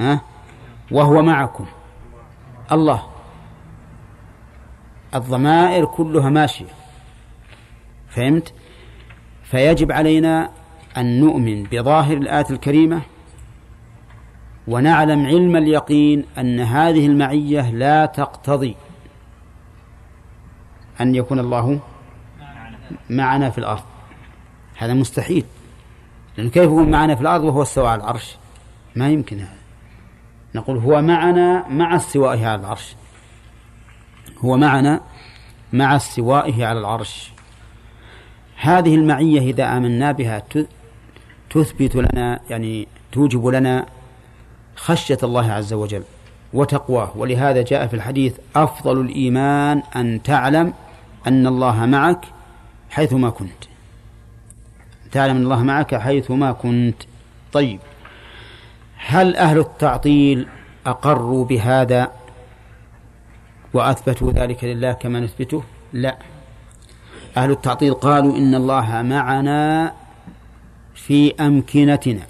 ها؟ وهو معكم. الله. الضمائر كلها ماشية. فهمت؟ فيجب علينا أن نؤمن بظاهر الآية الكريمة ونعلم علم اليقين أن هذه المعية لا تقتضي أن يكون الله معنا في الأرض. هذا مستحيل. لأنه كيف يكون معنا في الأرض وهو استوى على العرش؟ ما يمكن هذا. نقول هو معنا مع استوائه على العرش. هو معنا مع استوائه على العرش. هذه المعية إذا آمنا بها تثبت لنا يعني توجب لنا خشية الله عز وجل وتقواه. ولهذا جاء في الحديث أفضل الإيمان أن تعلم أن الله معك حيثما كنت. تعلم أن الله معك حيثما كنت. طيب. هل أهل التعطيل أقروا بهذا وأثبتوا ذلك لله كما نثبته؟ لا. أهل التعطيل قالوا إن الله معنا في أمكنتنا.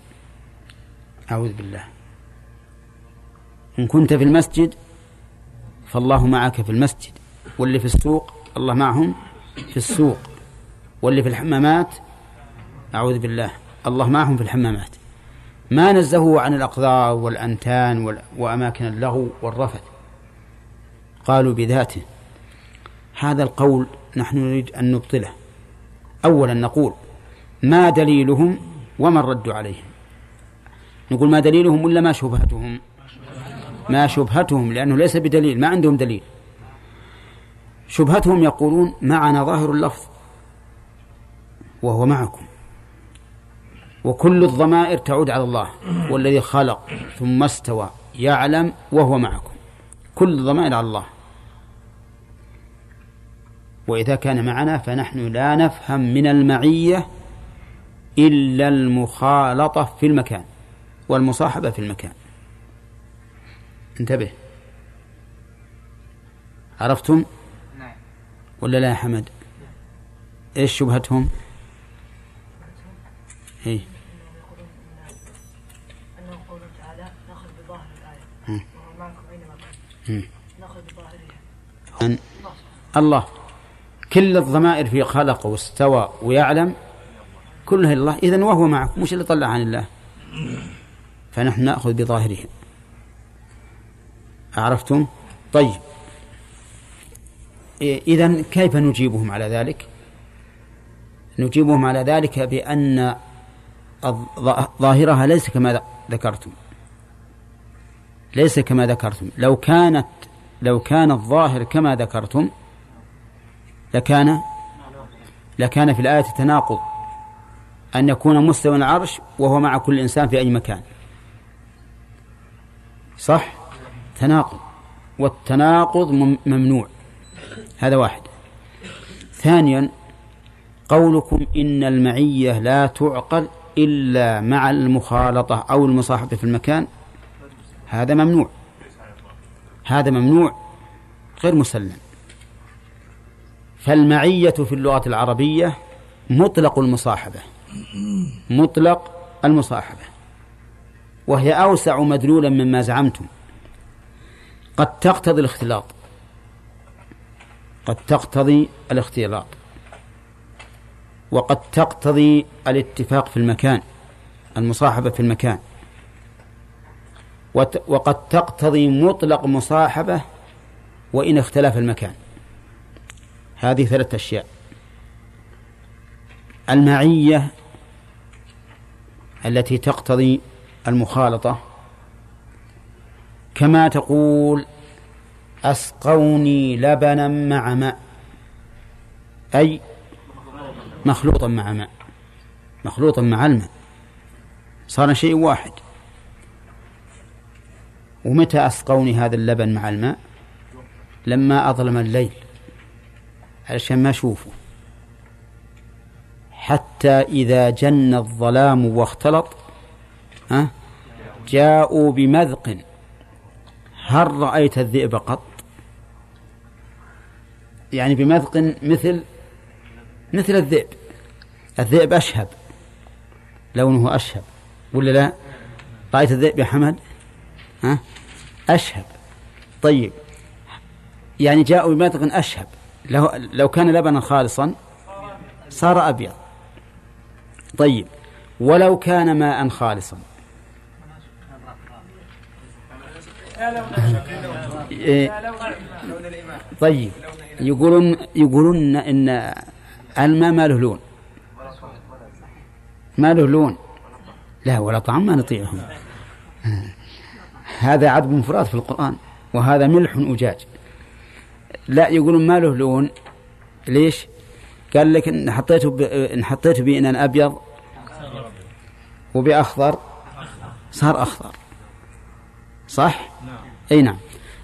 أعوذ بالله. إن كنت في المسجد فالله معك في المسجد واللي في السوق الله معهم في السوق واللي في الحمامات أعوذ بالله الله معهم في الحمامات. ما نزهوا عن الأقذار والأنتان وال- وأماكن اللغو والرفث. قالوا بذاته. هذا القول نحن نريد أن نبطله. أولا نقول ما دليلهم وما الرد عليهم. نقول ما دليلهم ولا ما شبهتهم؟ ما شبهتهم لأنه ليس بدليل ما عندهم دليل. شبهتهم يقولون معنا ظاهر اللفظ وهو معكم. وكل الضمائر تعود على الله والذي خلق ثم استوى يعلم وهو معكم. كل الضمائر على الله. وإذا كان معنا فنحن لا نفهم من المعية إلا المخالطة في المكان والمصاحبة في المكان. انتبه. عرفتم؟ نعم. ولا لا يا حمد؟ إيش شبهتهم؟ إيه أنه قوله تعالى نأخذ بظاهر الآية مم. وهو معكم أينما مم. كنتم نأخذ بظاهرها أن الله. كل الضمائر في خلق واستوى ويعلم كلها لله. إذن وهو معكم وش اللي طلع عن الله. فنحن نأخذ بظاهره عرفتم؟ طيب. إذن كيف نجيبهم على ذلك؟ نجيبهم على ذلك بأن ظاهرها ليس كما ذكرتم. ليس كما ذكرتم. لو كانت لو كان الظاهر كما ذكرتم لكان لكان في الآية تناقض. أن يكون مستوى العرش وهو مع كل إنسان في أي مكان. صح؟ تناقض. والتناقض مم- ممنوع. هذا واحد. ثانيا قولكم إن المعية لا تعقل إلا مع المخالطة أو المصاحبة في المكان. هذا ممنوع. هذا ممنوع غير مسلم. فالمعية في اللغة العربية مطلق المصاحبة. مطلق المصاحبة. وهي أوسع مدلولا مما زعمتم. قد تقتضي الاختلاط. قد تقتضي الاختلاط. وقد تقتضي الاتفاق في المكان المصاحبة في المكان. وقد تقتضي مطلق مصاحبة وإن اختلف المكان. هذه ثلاثة أشياء. المعية التي تقتضي المخالطة. كما تقول أسقوني لبنا مع ماء. أي مخلوطا مع ماء. مخلوطا مع الماء. صار شيء واحد. ومتى أسقوني هذا اللبن مع الماء؟ لما أظلم الليل علشان ما أشوفه. حتى إذا جن الظلام واختلط ها جاءوا بمذق. هل رأيت الذئب قط؟ يعني بمذق مثل مثل الذئب. الذئب أشهب لونه أشهب ولا لا؟ رأيت الذئب يا حمد؟ ها؟ أشهب. طيب. يعني جاءوا بمذق أشهب. لو, لو كان لبنا خالصا صار أبيض. طيب. ولو كان ماء خالصا. إيه، طيب. يقولون يقولون إن الماء ما له لون. ما له لون. لا ولا طعم ما نطيعهم. هذا عذب مفراد في القرآن وهذا ملح أجاج. لا يقولون ما له لون. ليش؟ قال لك إن حطيته ب... إن حطيته بإنان أبيض وبأخضر. صار أخضر. صح؟ أي نعم.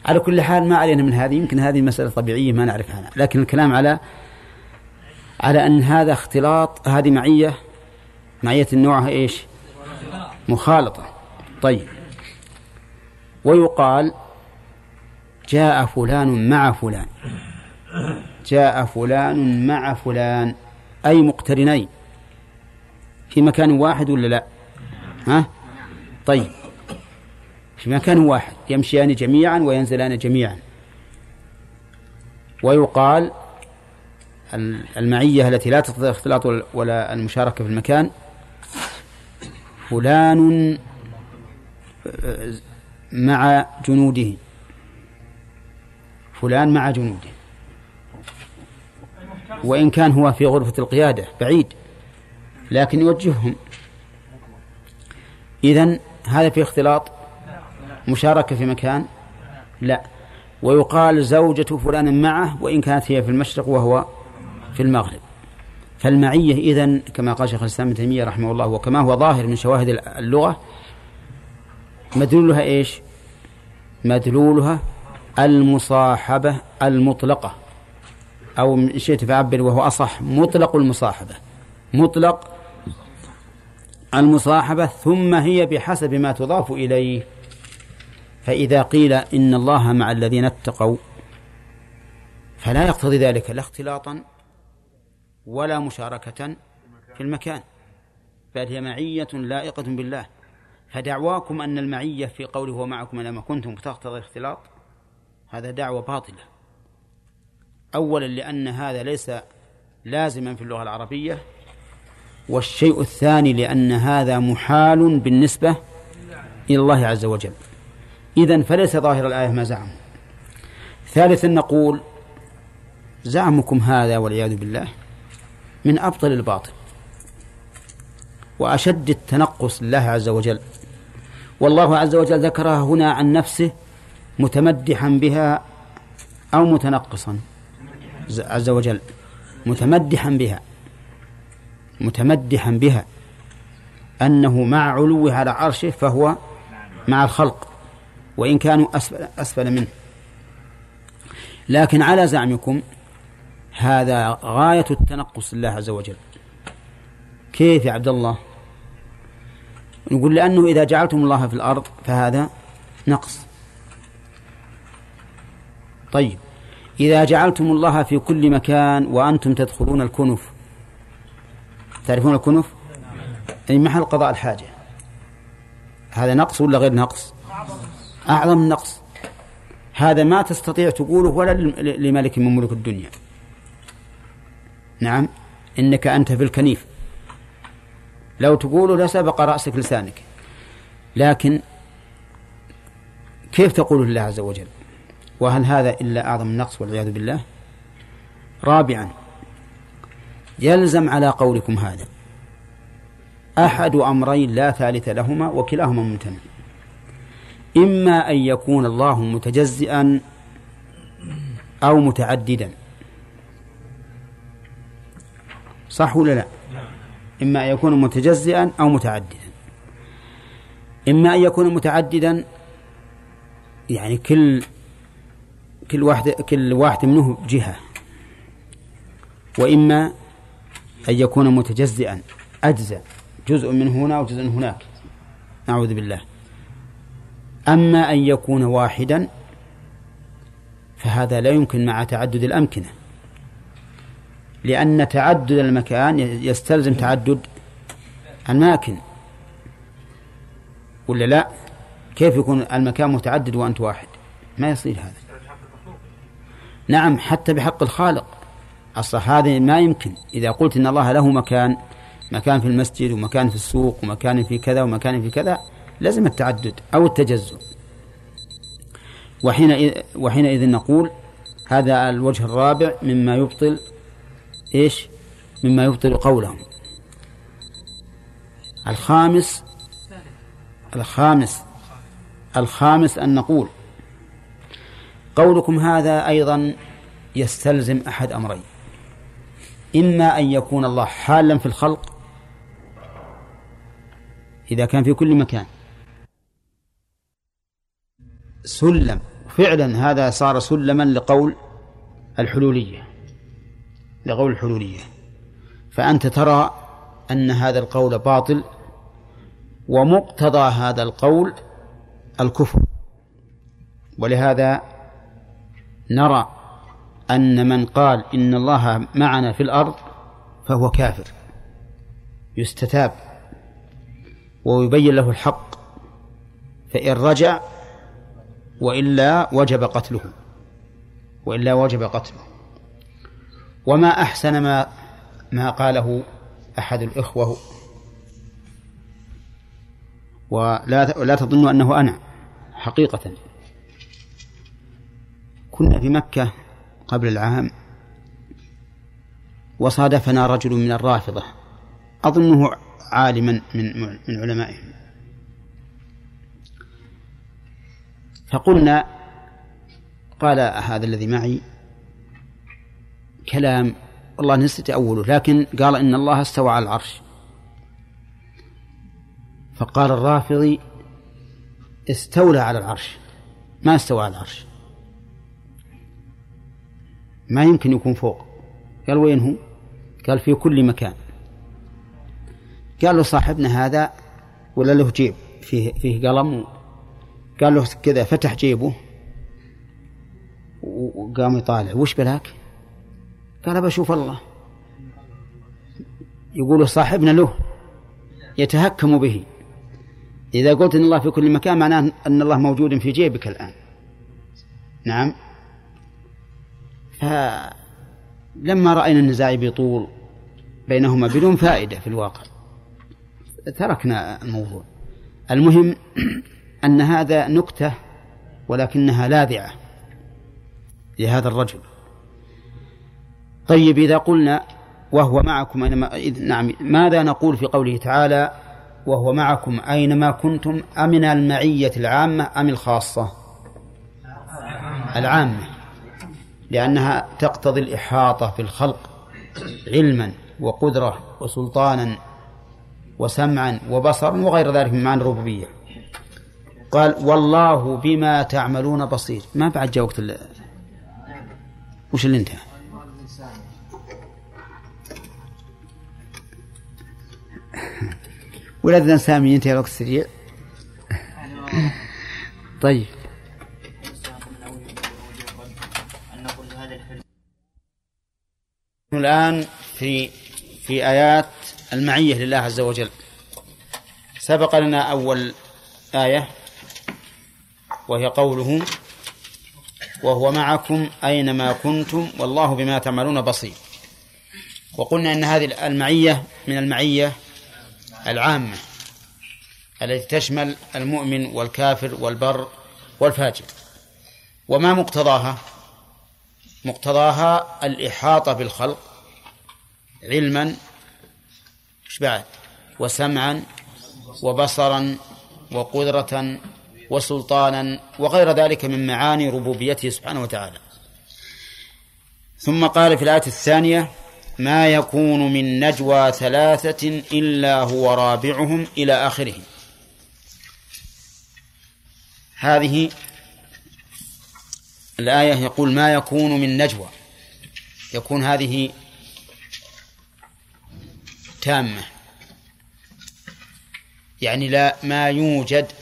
على كل حال ما علينا من هذه يمكن هذه مسألة طبيعية ما نعرف عنها. لكن الكلام على على أن هذا اختلاط هذه معية. معية نوعها إيش؟ مخالطة. طيب. ويقال جاء فلان مع فلان. جاء فلان مع فلان. أي مقترنين. في مكان واحد ولا لا؟ ها؟ طيب. في مكان واحد. يمشيان جميعا وينزلان جميعا. ويقال المعية التي لا تقتضي الاختلاط ولا المشاركة في المكان فلان مع جنوده. فلان مع جنوده. وإن كان هو في غرفة القيادة بعيد. لكن يوجههم. إذن هذا في اختلاط؟ مشاركة في مكان؟ لا. ويقال زوجة فلان معه وإن كانت هي في المشرق وهو في المغرب. فالمعية إذن كما قال شيخ الإسلام ابن تيمية رحمه الله وكما هو ظاهر من شواهد اللغة مدلولها إيش؟ مدلولها المصاحبة المطلقة. أو إن شئت فعبر وهو أصح مطلق المصاحبة. مطلق المصاحبة ثم هي بحسب ما تضاف إليه. فإذا قيل إن الله مع الذين اتقوا فلا يقتضي ذلك لا اختلاطا ولا مشاركة في المكان بل هي معية لائقة بالله. فدعواكم أن المعية في قوله هو معكم لما كنتم تقتضي الاختلاط؟ هذا دعوة باطلة. أولا لأن هذا ليس لازما في اللغة العربية. والشيء الثاني لأن هذا محال بالنسبة إلى الله عز وجل. إذن فليس ظاهر الآية ما زعموا. ثالثا نقول زعمكم هذا والعياذ بالله من أبطل الباطل وأشد التنقص لله عز وجل. والله عز وجل ذكرها هنا عن نفسه متمدحا بها أو متنقصا. عز وجل متمدحا بها متمدحا بها أنه مع علوه على عرشه فهو مع الخلق وإن كانوا أسفل, أسفل منه. لكن على زعمكم هذا غاية التنقص لله عز وجل. كيف يا عبد الله؟ نقول لأنه إذا جعلتم الله في الأرض فهذا نقص. طيب. إذا جعلتم الله في كل مكان وأنتم تدخلون الكنف. تعرفون الكنف؟ أي محل قضاء الحاجة. هذا نقص ولا غير نقص؟ أعظم نقص. هذا ما تستطيع تقوله ولا لملك من ملوك الدنيا. نعم. إنك أنت في الكنيف. لو تقوله لسبق رأسك لسانك. لكن كيف تقول لله عز وجل؟ وهل هذا إلا أعظم النقص والعياذ بالله؟ رابعا يلزم على قولكم هذا. أحد أمرين لا ثالث لهما وكلاهما ممتنع. إما أن يكون الله متجزئا أو متعددا. صح ولا لا؟ إما أن يكون متجزئا أو متعددا. إما أن يكون متعددا يعني كل كل واحد كل واحد منه جهة. وإما أن يكون متجزئا أجزاء جزء من هنا وجزء من هناك. نعوذ بالله. أما أن يكون واحدا فهذا لا يمكن مع تعدد الأمكنة. لأن تعدد المكان يستلزم تعدد الأماكن ولا لا؟ كيف يكون المكان متعدد وأنت واحد؟ ما يصير هذا. نعم حتى بحق الخالق. أصلا هذا ما يمكن. إذا قلت إن الله له مكان مكان في المسجد ومكان في السوق ومكان في كذا ومكان في كذا لازم التعدد أو التجزؤ. وحينئذ, وحينئذ نقول هذا الوجه الرابع مما يبطل إيش؟ مما يبطل قولهم الخامس الخامس الخامس أن نقول قولكم هذا أيضا يستلزم أحد أمرين. إما أن يكون الله حالا في الخلق إذا كان في كل مكان. سلم فعلا هذا صار سلما لقول الحلولية. لقول الحلولية فأنت ترى أن هذا القول باطل ومقتضى هذا القول الكفر. ولهذا نرى أن من قال إن الله معنا في الأرض فهو كافر. يستتاب ويبين له الحق. فإن رجع وإلا وجب قتله. وإلا وجب قتله. وما أحسن ما ما قاله أحد الإخوة. ولا لا تظن أنه أنا حقيقة. كنا في مكة قبل العام وصادفنا رجل من الرافضة أظنه عالما من من علمائهم. فقلنا قال هذا الذي معي كلام والله نسيت أوله لكن قال إن الله استوى على العرش. فقال الرافضي استولى على العرش. ما استوى على العرش؟ ما يمكن يكون فوق. قال وين هو؟ قال في كل مكان. قال له صاحبنا هذا ولا له جيب؟ فيه فيه قلم قال له كذا فتح جيبه وقام يطالع. وش بلاك؟ قال بشوف الله. يقول صاحبنا له يتهكم به. إذا قلت إن الله في كل مكان معناه أن الله موجود في جيبك الآن. نعم. فلما رأينا النزاع بطول بينهما بدون فائدة في الواقع تركنا الموضوع. المهم أن هذا نكتة ولكنها لاذعة لهذا الرجل. طيب إذا قلنا وهو معكم أينما نعم ماذا نقول في قوله تعالى وهو معكم أينما كنتم أمن المعية العامة أم الخاصة؟ العامة لأنها تقتضي الإحاطة في الخلق علما وقدرة وسلطانا وسمعا وبصرا وغير ذلك من معاني الربوبية. قال والله بما تعملون بصير. ما بعد جاء وقت. وش اللي انتهى؟ ولدنا سامي ينتهي الوقت سريع طيب. الآن في في آيات المعية لله عز وجل. سبق لنا أول آية وهي قوله وهو معكم أينما كنتم والله بما تعملون بصير. وقلنا أن هذه المعية من المعية العامة التي تشمل المؤمن والكافر والبر والفاجر. وما مقتضاها؟ مقتضاها الإحاطة بالخلق علما بعد؟ وسمعا وبصرا وقدرة وسلطانا وغير ذلك من معاني ربوبيته سبحانه وتعالى. ثم قال في الآية الثانية ما يكون من نجوى ثلاثة إلا هو رابعهم إلى آخره هذه الآية يقول ما يكون من نجوى. يكون هذه تامة. يعني لا ما يوجد.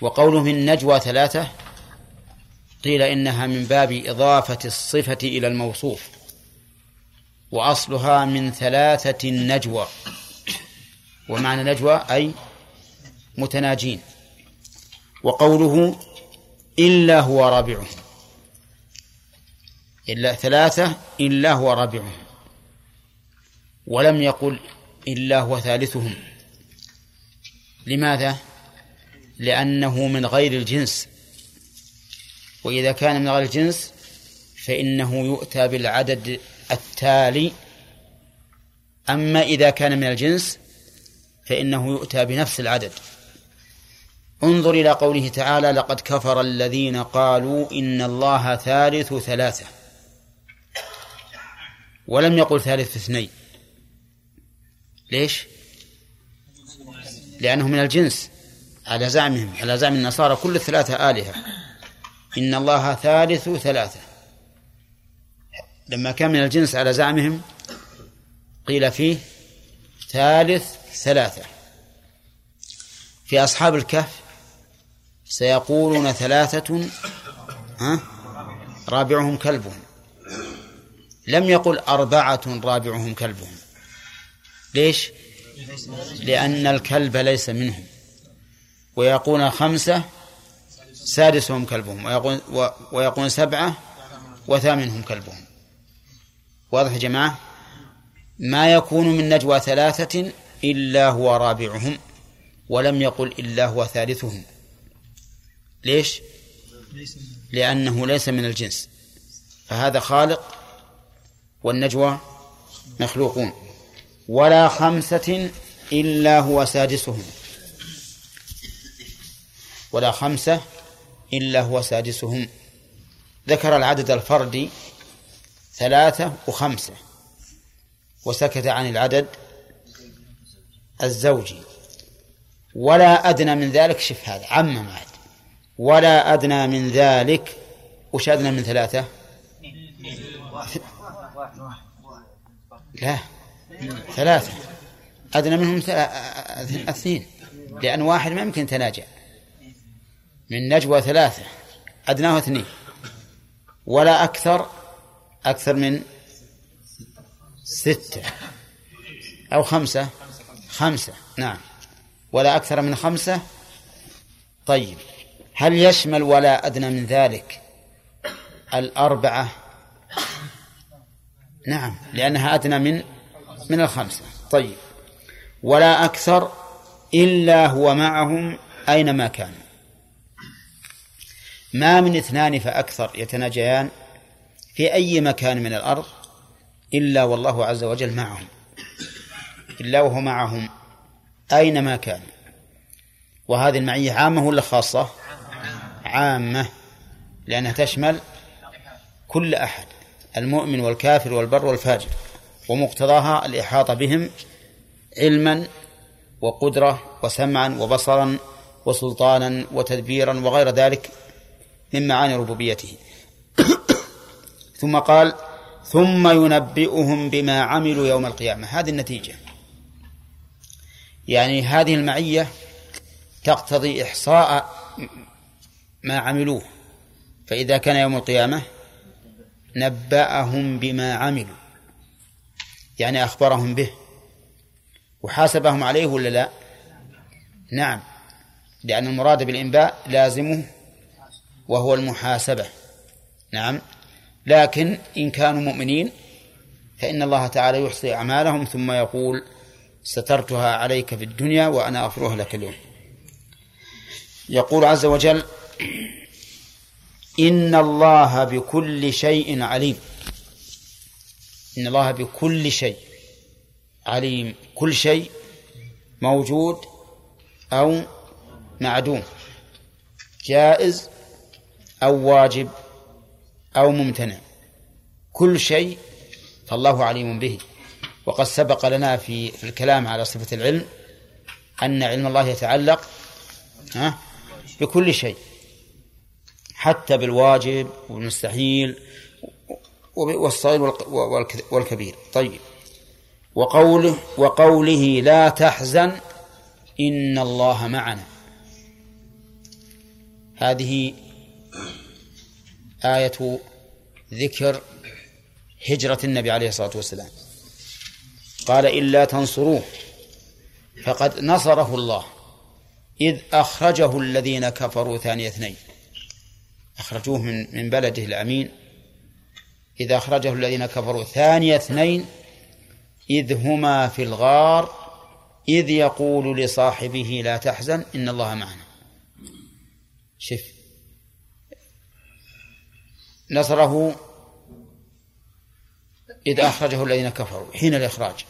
وقوله من نجوى ثلاثة قيل إنها من باب إضافة الصفة إلى الموصوف. وأصلها من ثلاثة نجوى. ومعنى نجوى أي متناجين. وقوله إلا هو رابعهم. إلا ثلاثة إلا هو رابعهم. ولم يقل إلا هو ثالثهم. لماذا؟ لأنه من غير الجنس. وإذا كان من غير الجنس فإنه يؤتى بالعدد التالي. أما إذا كان من الجنس فإنه يؤتى بنفس العدد. انظر إلى قوله تعالى لقد كفر الذين قالوا إن الله ثالث ثلاثة ولم يقل ثالث اثنين. ليش؟ لأنه من الجنس. على زعمهم على زعم النصارى كل الثلاثة آلهة. إن الله ثالث ثلاثة. لما كان من الجنس على زعمهم قيل فيه ثالث ثلاثة. في أصحاب الكهف سيقولون ثلاثة ها رابعهم كلبهم. لم يقل أربعة رابعهم كلبهم. ليش؟ لأن الكلب ليس منهم. ويقول خمسة سادسهم كلبهم ويقول, ويقول سبعة وثامنهم كلبهم. واضح يا جماعة؟ ما يكون من نجوى ثلاثة إلا هو رابعهم ولم يقل إلا هو ثالثهم. ليش؟ لأنه ليس من الجنس. فهذا خالق والنجوى مخلوقون. ولا خمسة إلا هو سادسهم. ولا خمسة إلا هو سادسهم. ذكر العدد الفردي ثلاثة وخمسة. وسكت عن العدد الزوجي. ولا أدنى من ذلك شف هذا عم معد ولا أدنى من ذلك وش أدنى من ثلاثة؟ لا ثلاثة. أدنى منهم اثنين لأن واحد ما يمكن تناجع. من نجوى ثلاثة أدناه اثنين. ولا أكثر أكثر من ستة أو خمسة؟ خمسة نعم. ولا أكثر من خمسة؟ طيب. هل يشمل ولا أدنى من ذلك الأربعة؟ نعم لأنها أدنى من من الخمسة. طيب. ولا أكثر إلا هو معهم أينما كان ما من اثنان فأكثر يتناجيان؟ في أي مكان من الأرض إلا والله عز وجل معهم. إلا وهو معهم. أينما كان. وهذه المعية عامة ولا خاصة؟ عامة. لأنها تشمل كل أحد. المؤمن والكافر والبر والفاجر. ومقتضاها الإحاطة بهم علما وقدرة وسمعا وبصرا وسلطانا وتدبيرا وغير ذلك من معاني ربوبيته. ثم قال ثم ينبئهم بما عملوا يوم القيامة. هذه النتيجة. يعني هذه المعية تقتضي إحصاء ما عملوه. فإذا كان يوم القيامة نبأهم بما عملوا. يعني أخبرهم به. وحاسبهم عليه ولا لا؟ نعم. لأن المراد بالإنباء لازمه وهو المحاسبة. نعم. لكن إن كانوا مؤمنين فإن الله تعالى يحصي أعمالهم ثم يقول سترتها عليك في الدنيا وأنا أغفرها لك اليوم. يقول عز وجل إن الله بكل شيء عليم. إن الله بكل شيء عليم. كل شيء موجود أو معدوم. جائز أو واجب. أو ممتنع. كل شيء فالله عليم به. وقد سبق لنا في في الكلام على صفة العلم أن علم الله يتعلق بكل شيء. حتى بالواجب والمستحيل والصغير والكبير. طيب. وقوله وقوله لا تحزن إن الله معنا. هذه آية ذكر هجرة النبي عليه الصلاة والسلام. قال إلا تنصروه فقد نصره الله إذ أخرجه الذين كفروا ثاني اثنين. أخرجوه من من بلده الأمين. إذ أخرجه الذين كفروا ثاني اثنين إذ هما في الغار إذ يقول لصاحبه لا تحزن إن الله معنا. شف نصره إذ أخرجه الذين كفروا حين الإخراج.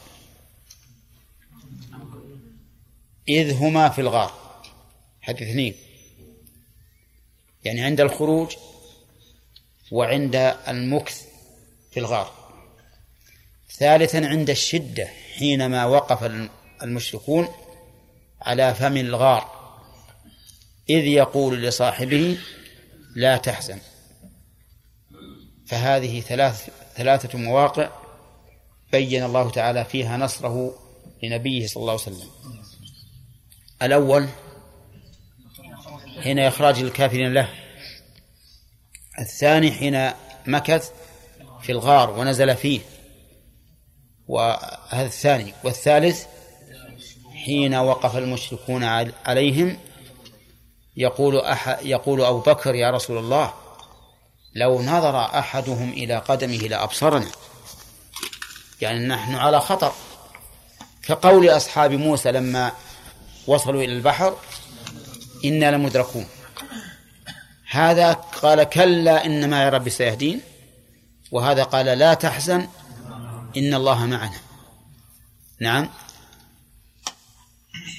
إذ هما في الغار. هذه اثنين. يعني عند الخروج وعند المكث في الغار. ثالثا عند الشدة حينما وقف المشركون على فم الغار. إذ يقول لصاحبه لا تحزن. فهذه ثلاث ثلاثة مواقع بين الله تعالى فيها نصره لنبيه صلى الله عليه وسلم. الأول حين إخراج الكافرين له الثاني حين مكث في الغار ونزل فيه وهذا الثاني والثالث حين وقف المشركون عليهم يقول أح يقول أبو بكر يا رسول الله لو نظر أحدهم إلى قدمه لأبصرنا. يعني نحن على خطر. كقول أصحاب موسى لما وصلوا إلى البحر إنا لمدركون. هذا قال كلا إن معي ربي سيهدين وهذا قال لا تحزن إن الله معنا. نعم.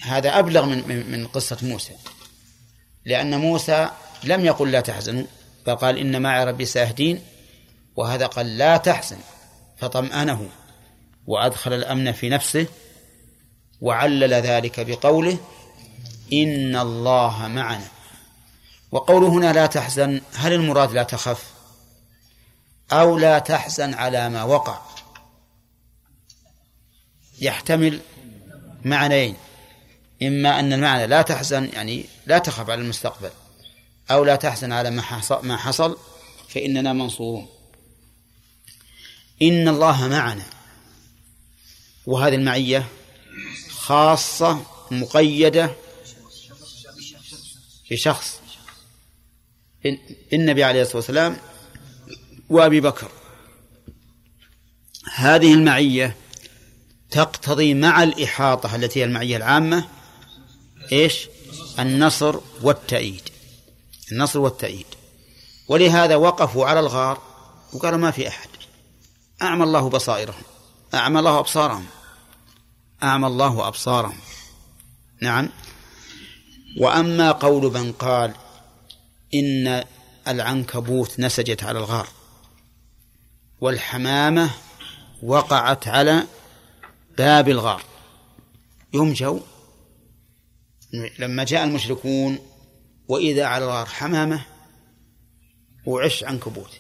هذا أبلغ من من قصة موسى. لأن موسى لم يقل لا تحزنوا. فقال إن معي ربي سيهدين وهذا قال لا تحزن فطمأنه وأدخل الأمن في نفسه وعلل ذلك بقوله إن الله معنا. وقوله هنا لا تحزن هل المراد لا تخف؟ أو لا تحزن على ما وقع. يحتمل معنيين إما أن المعنى لا تحزن يعني لا تخف على المستقبل. أو لا تحزن على ما حصل, ما حصل فإننا منصورون. إن الله معنا. وهذه المعية خاصة مقيدة بشخص. النبي عليه الصلاة والسلام وأبي بكر. هذه المعية تقتضي مع الإحاطة التي هي المعية العامة إيش؟ النصر والتأييد. النصر والتأييد. ولهذا وقفوا على الغار وقالوا ما في أحد. أعمى الله بصائرهم. أعمى الله أبصارهم. أعمى الله أبصارهم. نعم. وأما قول من قال إن العنكبوت نسجت على الغار والحمامة وقعت على باب الغار. يوم لما جاء المشركون وإذا على الغار حمامة وعش عنكبوت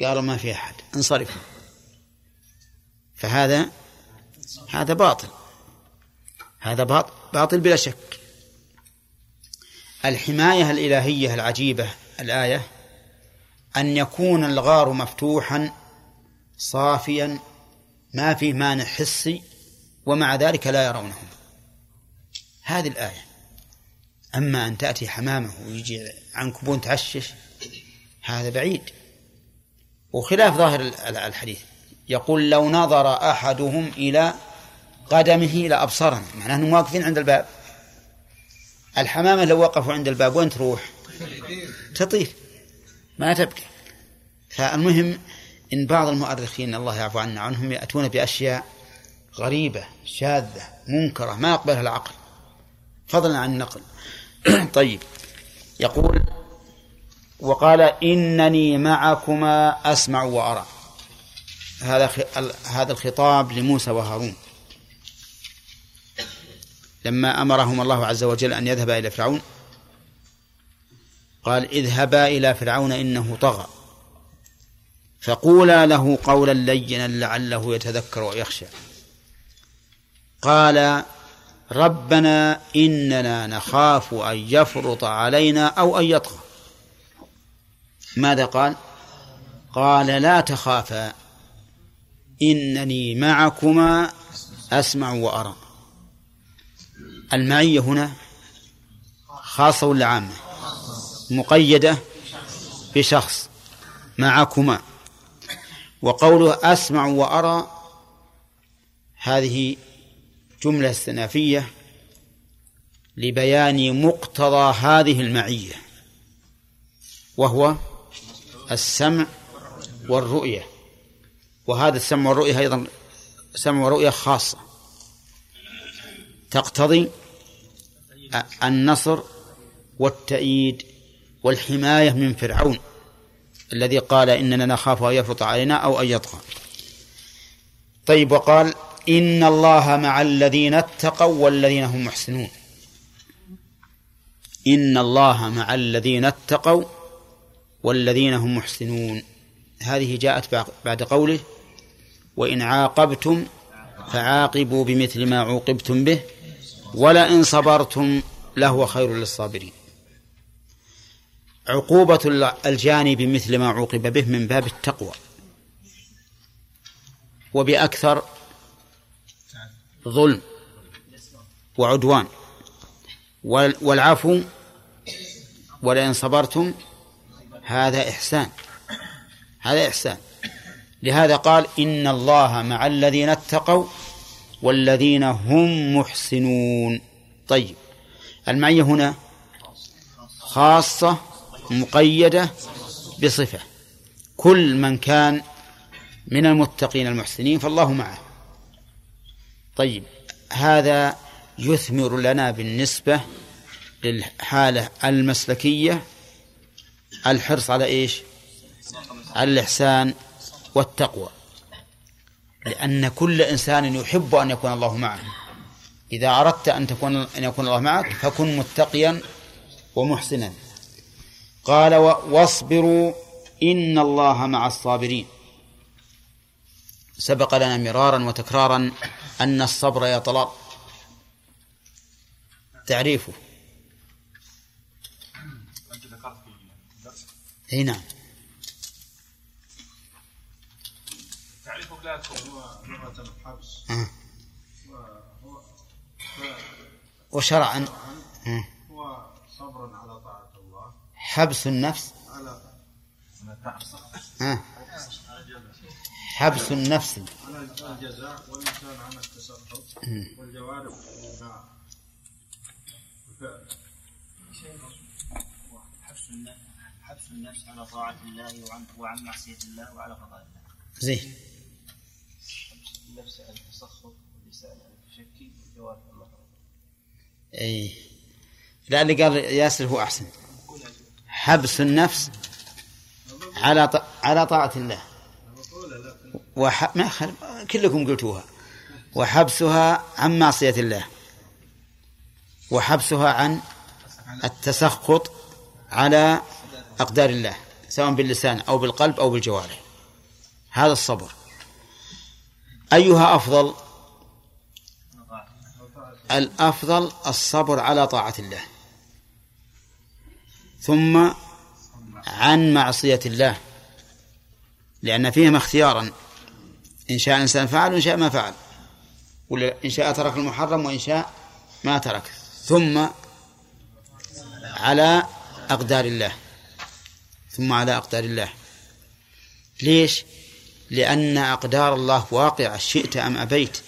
قالوا ما في أحد. انصرفوا فهذا هذا باطل. هذا باطل بلا شك. الحماية الإلهية العجيبة الآية أن يكون الغار مفتوحا صافيا ما فيه مانع حسي ومع ذلك لا يرونه هذه الآية. أما أن تأتي حمامة ويجي عنكبون تعشش هذا بعيد. وخلاف ظاهر الحديث. يقول لو نظر أحدهم إلى قدمه لأبصرنا معناه أنهم واقفين عند الباب. الحمامة لو وقفوا عند الباب وين تروح؟ تطير. ما تبقى فالمهم إن بعض المؤرخين الله يعفو عنا عنهم يأتون بأشياء غريبة شاذة منكرة ما يقبلها العقل. فضلا عن النقل. طيب. يقول وقال إنني معكما أسمع وأرى. هذا هذا الخطاب لموسى وهارون. لما أمرهما الله عز وجل أن يذهبا إلى فرعون قال اذهبا إلى فرعون إنه طغى. فقولا له قولا لينا لعله يتذكر ويخشى. قال ربنا إننا نخاف أن يفرط علينا أو أن يطغى. ماذا قال؟ قال لا تخافا إنني معكما أسمع وأرى. المعية هنا خاصة ولا عامة؟ مقيدة بشخص معكما. وقوله أسمع وأرى هذه جملة استنافية لبيان مقتضى هذه المعية وهو السمع والرؤية. وهذا السمع والرؤية أيضا سمع ورؤية خاصة. تقتضي النصر والتأييد والحماية من فرعون الذي قال إننا نخاف أن يفرط علينا أو أن يطغى. طيب وقال إن الله مع الذين اتقوا والذين هم محسنون. إن الله مع الذين اتقوا والذين هم محسنون. هذه جاءت بعد قوله وإن عاقبتم فعاقبوا بمثل ما عوقبتم به ولئن صبرتم لهو خير للصابرين. عقوبة الجاني بمثل ما عوقب به من باب التقوى. وبأكثر ظلم وعدوان. والعفو ولئن صبرتم هذا إحسان. هذا إحسان. لهذا قال إن الله مع الذين اتقوا والذين هم محسنون. طيب المعية هنا خاصة مقيدة بصفة. كل من كان من المتقين المحسنين فالله معه. طيب هذا يثمر لنا بالنسبة للحالة المسلكية الحرص على إيش؟ على الإحسان والتقوى. لأن كل إنسان يحب أن يكون الله معه. إذا أردت أن تكون أن يكون الله معك فكن متقيا ومحسنا. قال واصبروا إن الله مع الصابرين. سبق لنا مرارا وتكرارا أن الصبر يا طلال تعريفه أي نعم تعريفه هو لغة الحبس آه. وشرعا آه. هو صبر على طاعة الله حبس النفس على آه. حبس النفس. الجزاء واللسان عن التصرف والجوارح حبس النفس حبس النفس على طاعة الله وعن وعن معصية الله وعلى قضاء الله. زين. حبس النفس عن التسخط واللسان عن التشكي والجوارح إي. لا اللي قال ياسر هو أحسن. حبس النفس على ط... على طاعة الله. وح... ما خل... كلكم قلتوها. وحبسها عن معصية الله. وحبسها عن التسخط على أقدار الله سواء باللسان أو بالقلب أو بالجوارح. هذا الصبر. أيها أفضل؟ الأفضل الصبر على طاعة الله. ثم عن معصية الله. لأن فيهما اختيارا إن شاء الإنسان فعل وإن شاء ما فعل. ولا إن شاء ترك المحرم وإن شاء ما ترك. ثم على أقدار الله. ثم على أقدار الله. ليش؟ لأن أقدار الله واقعة شئت أم أبيت.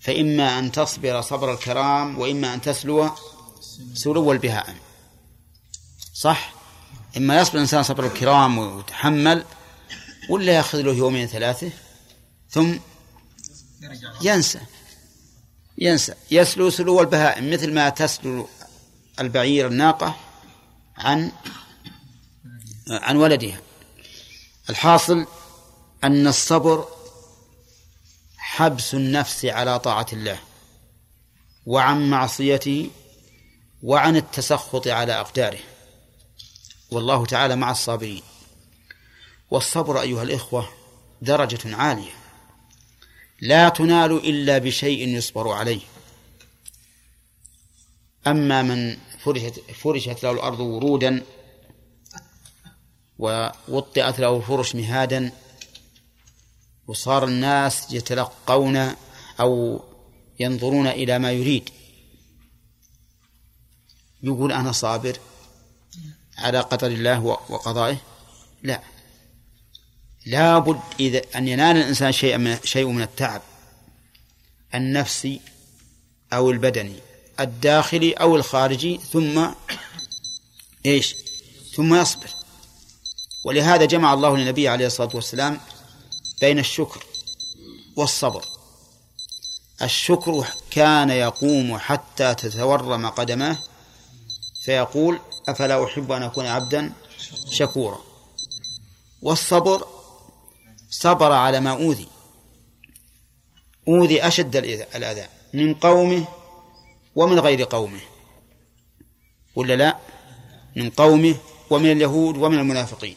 فإما أن تصبر صبر الكرام وإما أن تسلو سلو البهائم صح؟ إما يصبر الإنسان صبر الكرام ويتحمل ولا يأخذ له يومين ثلاثة؟ ثم ينسى. ينسى. يسلو سلو البهائم مثل ما تسلو البعير الناقة عن عن ولدها. الحاصل أن الصبر حبس النفس على طاعة الله وعن معصيته وعن التسخط على أقداره. والله تعالى مع الصابرين. والصبر أيها الإخوة درجة عالية. لا تنال إلا بشيء يصبر عليه. أما من فرشت, فرشت له الأرض ورودا ووطئت له الفرش مهادا وصار الناس يتلقون أو ينظرون إلى ما يريد. يقول أنا صابر على قدر الله وقضائه؟ لا. لابد إذا أن ينال الإنسان شيء من شيء من التعب النفسي أو البدني الداخلي أو الخارجي ثم إيش؟ ثم يصبر. ولهذا جمع الله للنبي عليه الصلاة والسلام بين الشكر والصبر. الشكر كان يقوم حتى تتورم قدماه فيقول أفلا أحب أن أكون عبدا شكورا؟ والصبر صبر على ما أوذي. أوذي أشد الأذى. من قومه ومن غير قومه. ولا لا؟ من قومه ومن اليهود ومن المنافقين.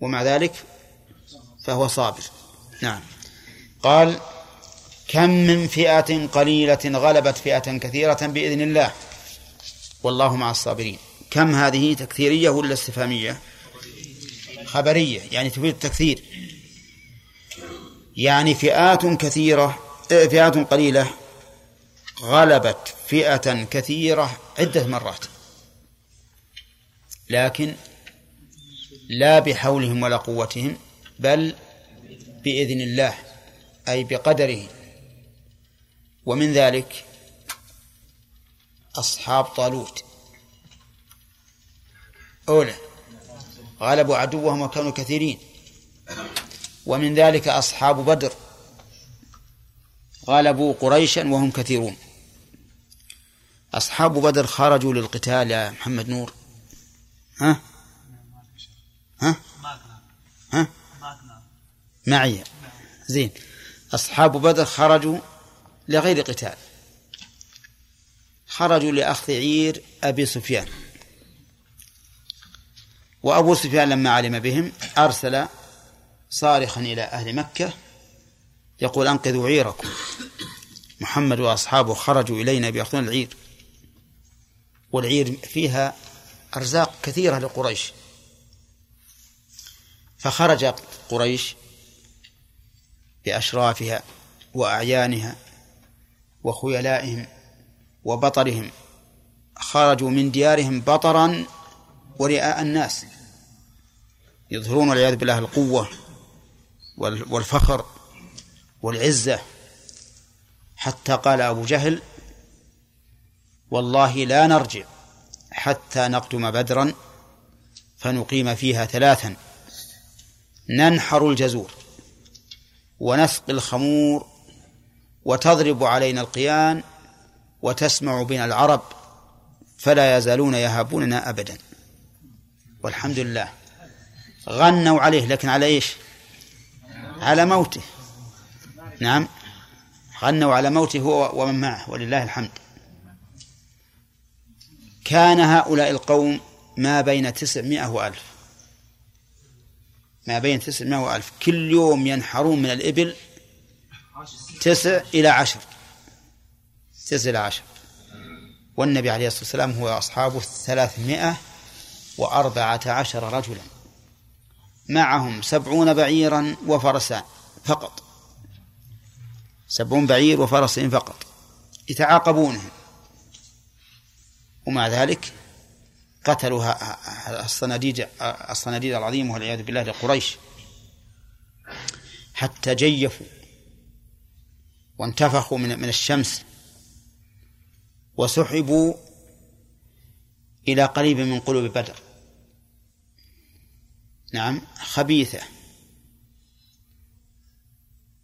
ومع ذلك فهو صابر. نعم. قال كم من فئة قليلة غلبت فئة كثيرة بإذن الله. والله مع الصابرين. كم هذه تكثيرية ولا استفهامية؟ خبرية. يعني تفيد التكثير. يعني فئات كثيرة فئات قليلة غلبت فئة كثيرة عدة مرات. لكن لا بحولهم ولا قوتهم بل بإذن الله أي بقدره. ومن ذلك أصحاب طالوت. أولى غلبوا عدوهم وكانوا كثيرين. ومن ذلك أصحاب بدر. غلبوا قريشا وهم كثيرون. أصحاب بدر خرجوا للقتال يا محمد نور. ها؟ ها؟ ها؟ معي. زين. أصحاب بدر خرجوا لغير قتال. خرجوا لأخذ عير أبي سفيان. وأبو سفيان لما علم بهم أرسل صارخا إلى أهل مكة يقول أنقذوا عيركم. محمد وأصحابه خرجوا إلينا بيأخذون العير. والعير فيها أرزاق كثيرة لقريش. فخرج قريش بأشرافها وأعيانها وخيلائهم وبطرهم. خرجوا من ديارهم بطرا ورئاء الناس. يظهرون والعياذ بالله القوة. والفخر والعزة. حتى قال أبو جهل والله لا نرجع حتى نقدم بدرا فنقيم فيها ثلاثا. ننحر الجزور ونسقي الخمور وتضرب علينا القيان وتسمع بنا العرب فلا يزالون يهابوننا أبدا. والحمد لله. غنوا عليه لكن على إيش؟ على موته. نعم. غنوا على موته هو ومن معه ولله الحمد. كان هؤلاء القوم ما بين تسعمائة وألف. ما بين تسعمائة وألف. كل يوم ينحرون من الإبل تسع إلى عشر. تسع إلى عشر. والنبي عليه الصلاة والسلام هو أصحابه ثلاثمائة وأربعة عشر رجلا. معهم سبعون بعيرا وفرسان فقط. سبعون بعير وفرسين فقط. يتعاقبونهم. ومع ذلك قتلوا الصناديد الصناديد العظيمة والعياذ بالله لقريش. حتى جيفوا وانتفخوا من من الشمس وسحبوا إلى قريب من قلوب بدر. نعم خبيثة.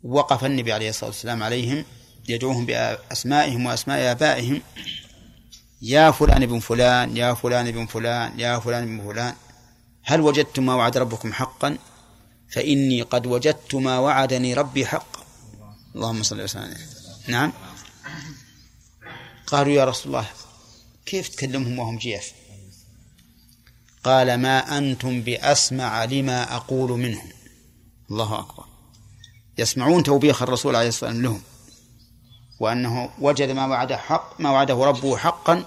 وقف النبي عليه الصلاة والسلام عليهم يدعوهم بأسمائهم وأسماء آبائهم. يا فلان بن فلان يا فلان بن فلان يا فلان بن فلان. هل وجدتم ما وعد ربكم حقا؟ فإني قد وجدت ما وعدني ربي حقا اللهم صل وسلم نعم. قالوا يا رسول الله كيف تكلمهم وهم جيف؟ قال ما أنتم بأسمع لما أقول منهم. الله أكبر. يسمعون توبيخ الرسول عليه الصلاة والسلام لهم. وأنه وجد ما وعد حق ما وعده ربه حقا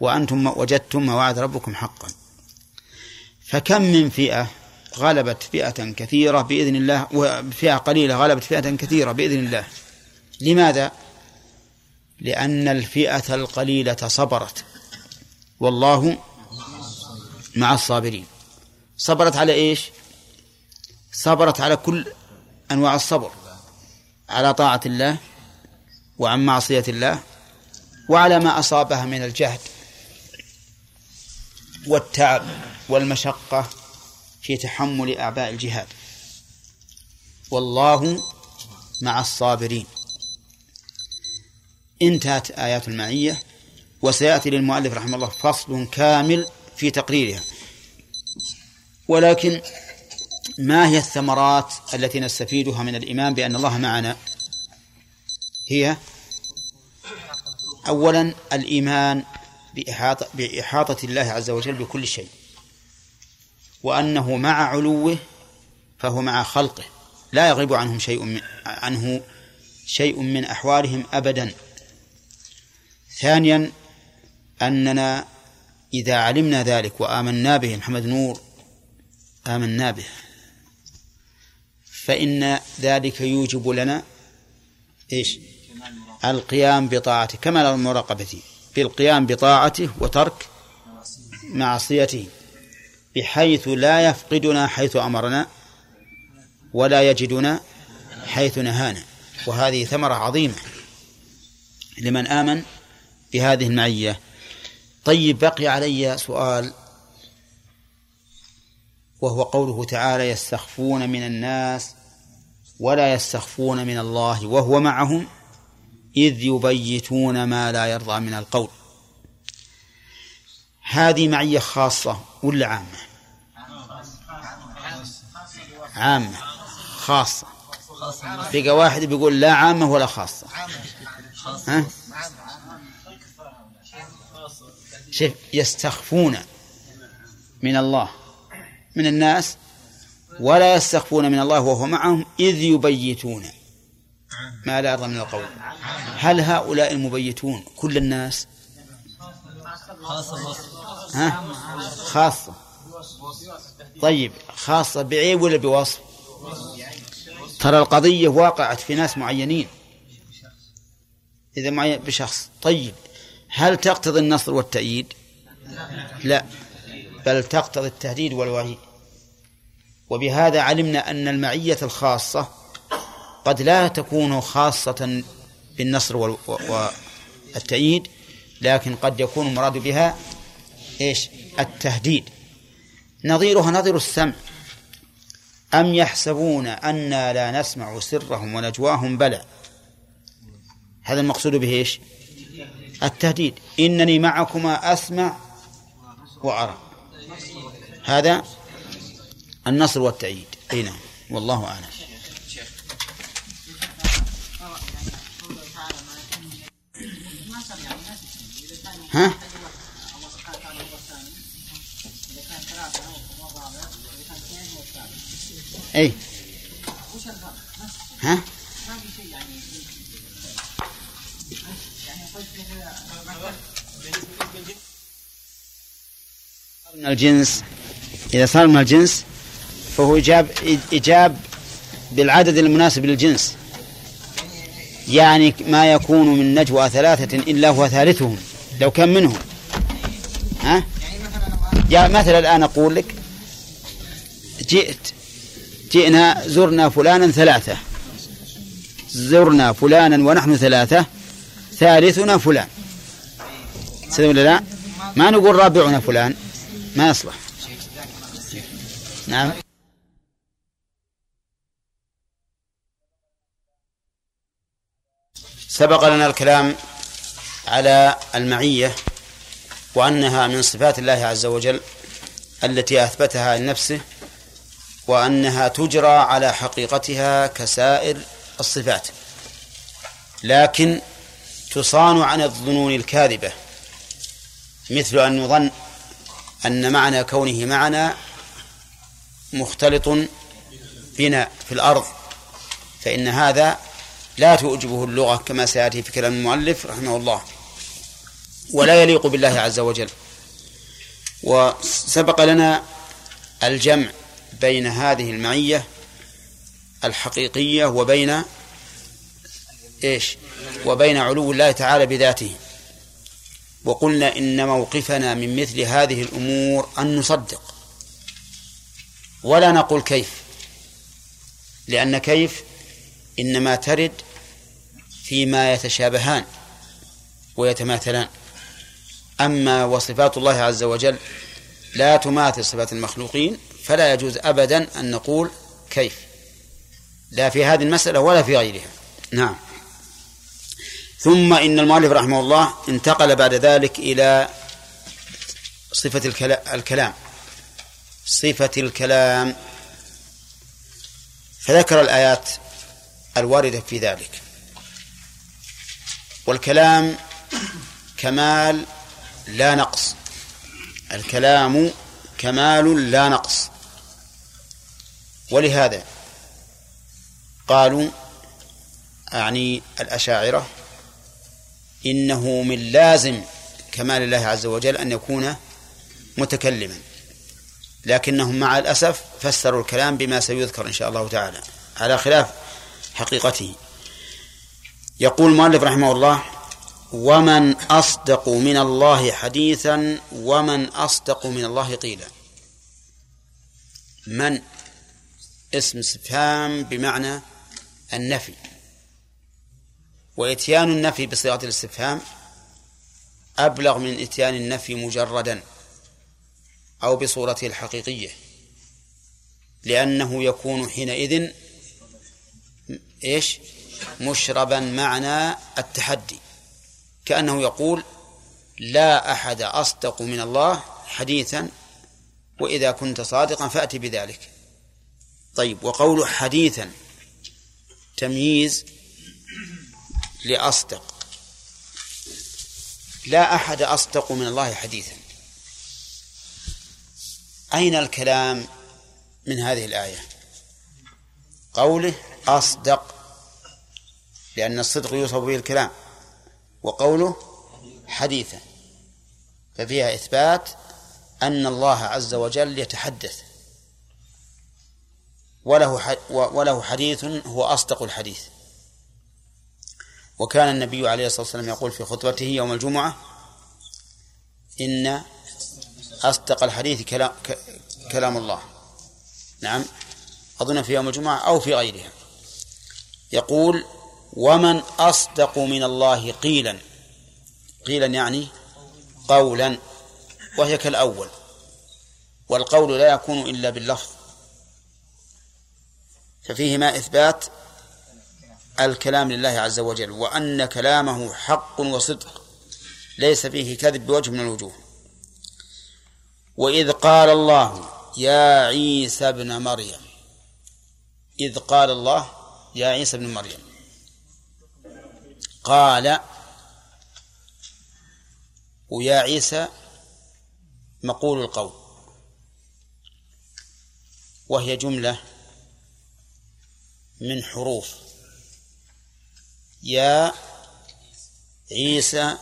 وأنتم وجدتم ما وعد ربكم حقا. فكم من فئة غلبت فئة كثيرة بإذن الله وفئة قليلة غلبت فئة كثيرة بإذن الله. لماذا؟ لأن الفئة القليلة صبرت. والله مع الصابرين. صبرت على إيش؟ صبرت على كل أنواع الصبر. على طاعة الله وعن معصية الله وعلى ما أصابها من الجهد والتعب والمشقة في تحمل أعباء الجهاد. والله مع الصابرين. انتهت آيات المعية وسيأتي للمؤلف رحمه الله فصل كامل في تقريرها. ولكن ما هي الثمرات التي نستفيدها من الإيمان بأن الله معنا؟ هي أولا الإيمان بإحاطة, بإحاطة الله عز وجل بكل شيء. وأنه مع علوه فهو مع خلقه. لا يغيب عنهم شيء من عنه شيء من أحوالهم أبدا. ثانيا أننا إذا علمنا ذلك وآمنا به محمد نور آمنا به. فإن ذلك يوجب لنا إيش؟ القيام بطاعته كمال المراقبة بالقيام بطاعته وترك معصيته بحيث لا يفقدنا حيث أمرنا ولا يجدنا حيث نهانا. وهذه ثمرة عظيمة لمن آمن بهذه المعية. طيب بقي علي سؤال وهو قوله تعالى يستخفون من الناس ولا يستخفون من الله وهو معهم إذ يبيتون ما لا يرضى من القول. هذه معية خاصة ولا عامة؟ عامة خاصة. بقى واحد بيقول لا عامة ولا خاصة. ها؟ شوف يستخفون من الله من الناس ولا يستخفون من الله وهو معهم إذ يبيتون. ما لا يرضى من القول. هل هؤلاء المبيتون كل الناس؟ ها؟ خاصة. طيب خاصة بعيب ولا بوصف؟ ترى القضية واقعت في ناس معينين. إذا معين بشخص. طيب هل تقتضي النصر والتأييد؟ لا. بل تقتضي التهديد والوعيد. وبهذا علمنا أن المعية الخاصة قد لا تكون خاصة بالنصر والتأييد لكن قد يكون المراد بها إيش؟ التهديد. نظيرها نظير السمع. أم يحسبون أنا لا نسمع سرهم ونجواهم بلى؟ هذا المقصود به إيش؟ التهديد. إنني معكما أسمع وأرى. هذا النصر والتأييد. أي نعم. والله أعلم. ها؟ أي. ها؟ من الجنس إذا صار من الجنس فهو إجاب إجاب بالعدد المناسب للجنس. يعني ما يكون من نجوى ثلاثة إلا هو ثالثهم لو كان منهم؟ ها؟ يا مثلا الآن أقول لك جئت جئنا زرنا فلانا ثلاثة. زرنا فلانا ونحن ثلاثة ثالثنا فلان. سيدي ولا لا؟ ما نقول رابعنا فلان. ما يصلح. نعم. سبق لنا الكلام على المعية وأنها من صفات الله عز وجل التي أثبتها لنفسه وأنها تجرى على حقيقتها كسائر الصفات. لكن تصان عن الظنون الكاذبة مثل أن يظن أن معنى كونه معنا مختلط بنا في الأرض فإن هذا لا تؤجبه اللغة كما سيأتي في كلام المؤلف رحمه الله. ولا يليق بالله عز وجل. وسبق لنا الجمع بين هذه المعية الحقيقية وبين إيش؟ وبين علو الله تعالى بذاته. وقلنا إن موقفنا من مثل هذه الأمور أن نصدق. ولا نقول كيف. لأن كيف إنما ترد فيما يتشابهان ويتماثلان. أما وصفات الله عز وجل لا تماثل صفات المخلوقين فلا يجوز أبدا أن نقول كيف. لا في هذه المسألة ولا في غيرها. نعم. ثم إن المؤلف رحمه الله انتقل بعد ذلك إلى صفة الكلام. صفة الكلام. فذكر الآيات الواردة في ذلك. والكلام كمال لا نقص. الكلام كمال لا نقص. ولهذا قالوا أعني الأشاعرة إنه من لازم كمال الله عز وجل أن يكون متكلما. لكنهم مع الأسف فسروا الكلام بما سيذكر إن شاء الله تعالى. على خلاف حقيقته. يقول المؤلف رحمه الله ومن أصدق من الله حديثا ومن أصدق من الله قيلا. من؟ اسم استفهام بمعنى النفي. وإتيان النفي بصيغة الاستفهام أبلغ من إتيان النفي مجردا أو بصورته الحقيقية لأنه يكون حينئذ إيش؟ مشربا معنى التحدي كأنه يقول لا أحد أصدق من الله حديثا وإذا كنت صادقا فأتي بذلك. طيب وقول حديثا تمييز لأصدق. لا أحد أصدق من الله حديثا. أين الكلام من هذه الآية؟ قوله أصدق لأن الصدق يوصف به الكلام وقوله حديثا ففيها إثبات أن الله عز وجل يتحدث. وله وله حديث هو أصدق الحديث. وكان النبي عليه الصلاة والسلام يقول في خطبته يوم الجمعة إن أصدق الحديث كلام, كلام الله. نعم. أظن في يوم الجمعة أو في غيرها. يقول ومن أصدق من الله قيلا. قيلا يعني قولا وهي كالأول. والقول لا يكون إلا باللفظ. ففيهما إثبات الكلام لله عز وجل وأن كلامه حق وصدق ليس فيه كذب بوجه من الوجوه. وإذ قال الله يا عيسى ابن مريم إذ قال الله يا عيسى ابن مريم. قال ويا عيسى مقول القول. وهي جملة من حروف. يا عيسى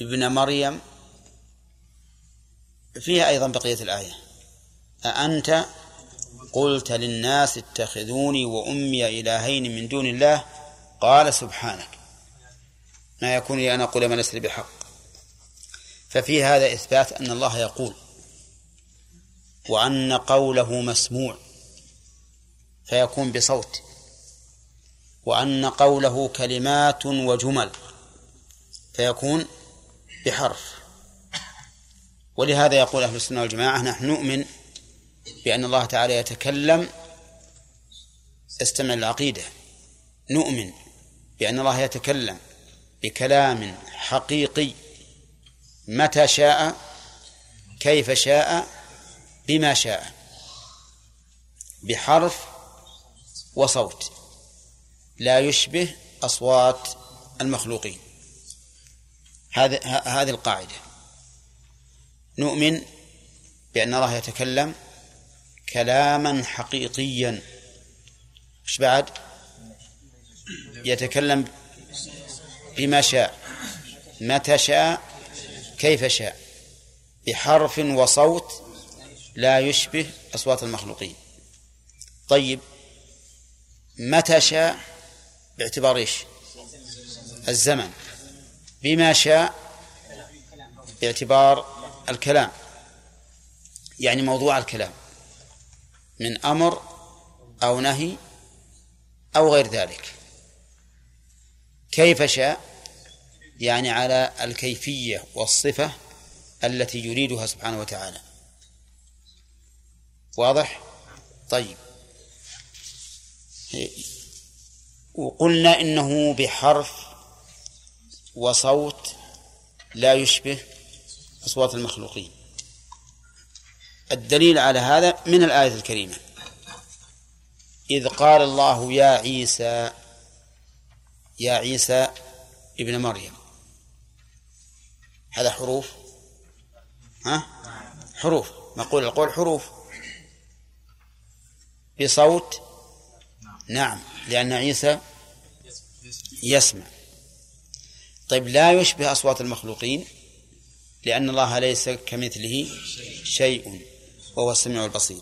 ابن مريم. فيها أيضا بقية الآية. أأنت قلت للناس اتخذوني وأمي إلهين من دون الله؟ قال سبحانك. ما يكون لي أن أقول ما ليس لي بحق. ففي هذا إثبات أن الله يقول وأن قوله مسموع فيكون بصوت. وأن قوله كلمات وجمل فيكون بحرف. ولهذا يقول أهل السنة والجماعة نحن نؤمن بأن الله تعالى يتكلم استمع العقيدة نؤمن بأن الله يتكلم بكلام حقيقي متى شاء كيف شاء بما شاء بحرف وصوت. لا يشبه أصوات المخلوقين. هذه هذه القاعدة. نؤمن بأن الله يتكلم كلاما حقيقيا. إيش بعد؟ يتكلم بما شاء. متى شاء؟ كيف شاء؟ بحرف وصوت لا يشبه أصوات المخلوقين. طيب متى شاء؟ باعتبار إيش؟ الزمن. بما شاء باعتبار الكلام. يعني موضوع الكلام. من أمر أو نهي أو غير ذلك. كيف شاء؟ يعني على الكيفية والصفة التي يريدها سبحانه وتعالى. واضح؟ طيب. وقلنا إنه بحرف وصوت لا يشبه أصوات المخلوقين. الدليل على هذا من الآية الكريمة. إذ قال الله يا عيسى يا عيسى ابن مريم. هذا حروف؟ ها؟ حروف. نقول القول حروف. بصوت؟ نعم. لأن عيسى يسمع. طيب لا يشبه أصوات المخلوقين لأن الله ليس كمثله شيء وهو السميع البصير.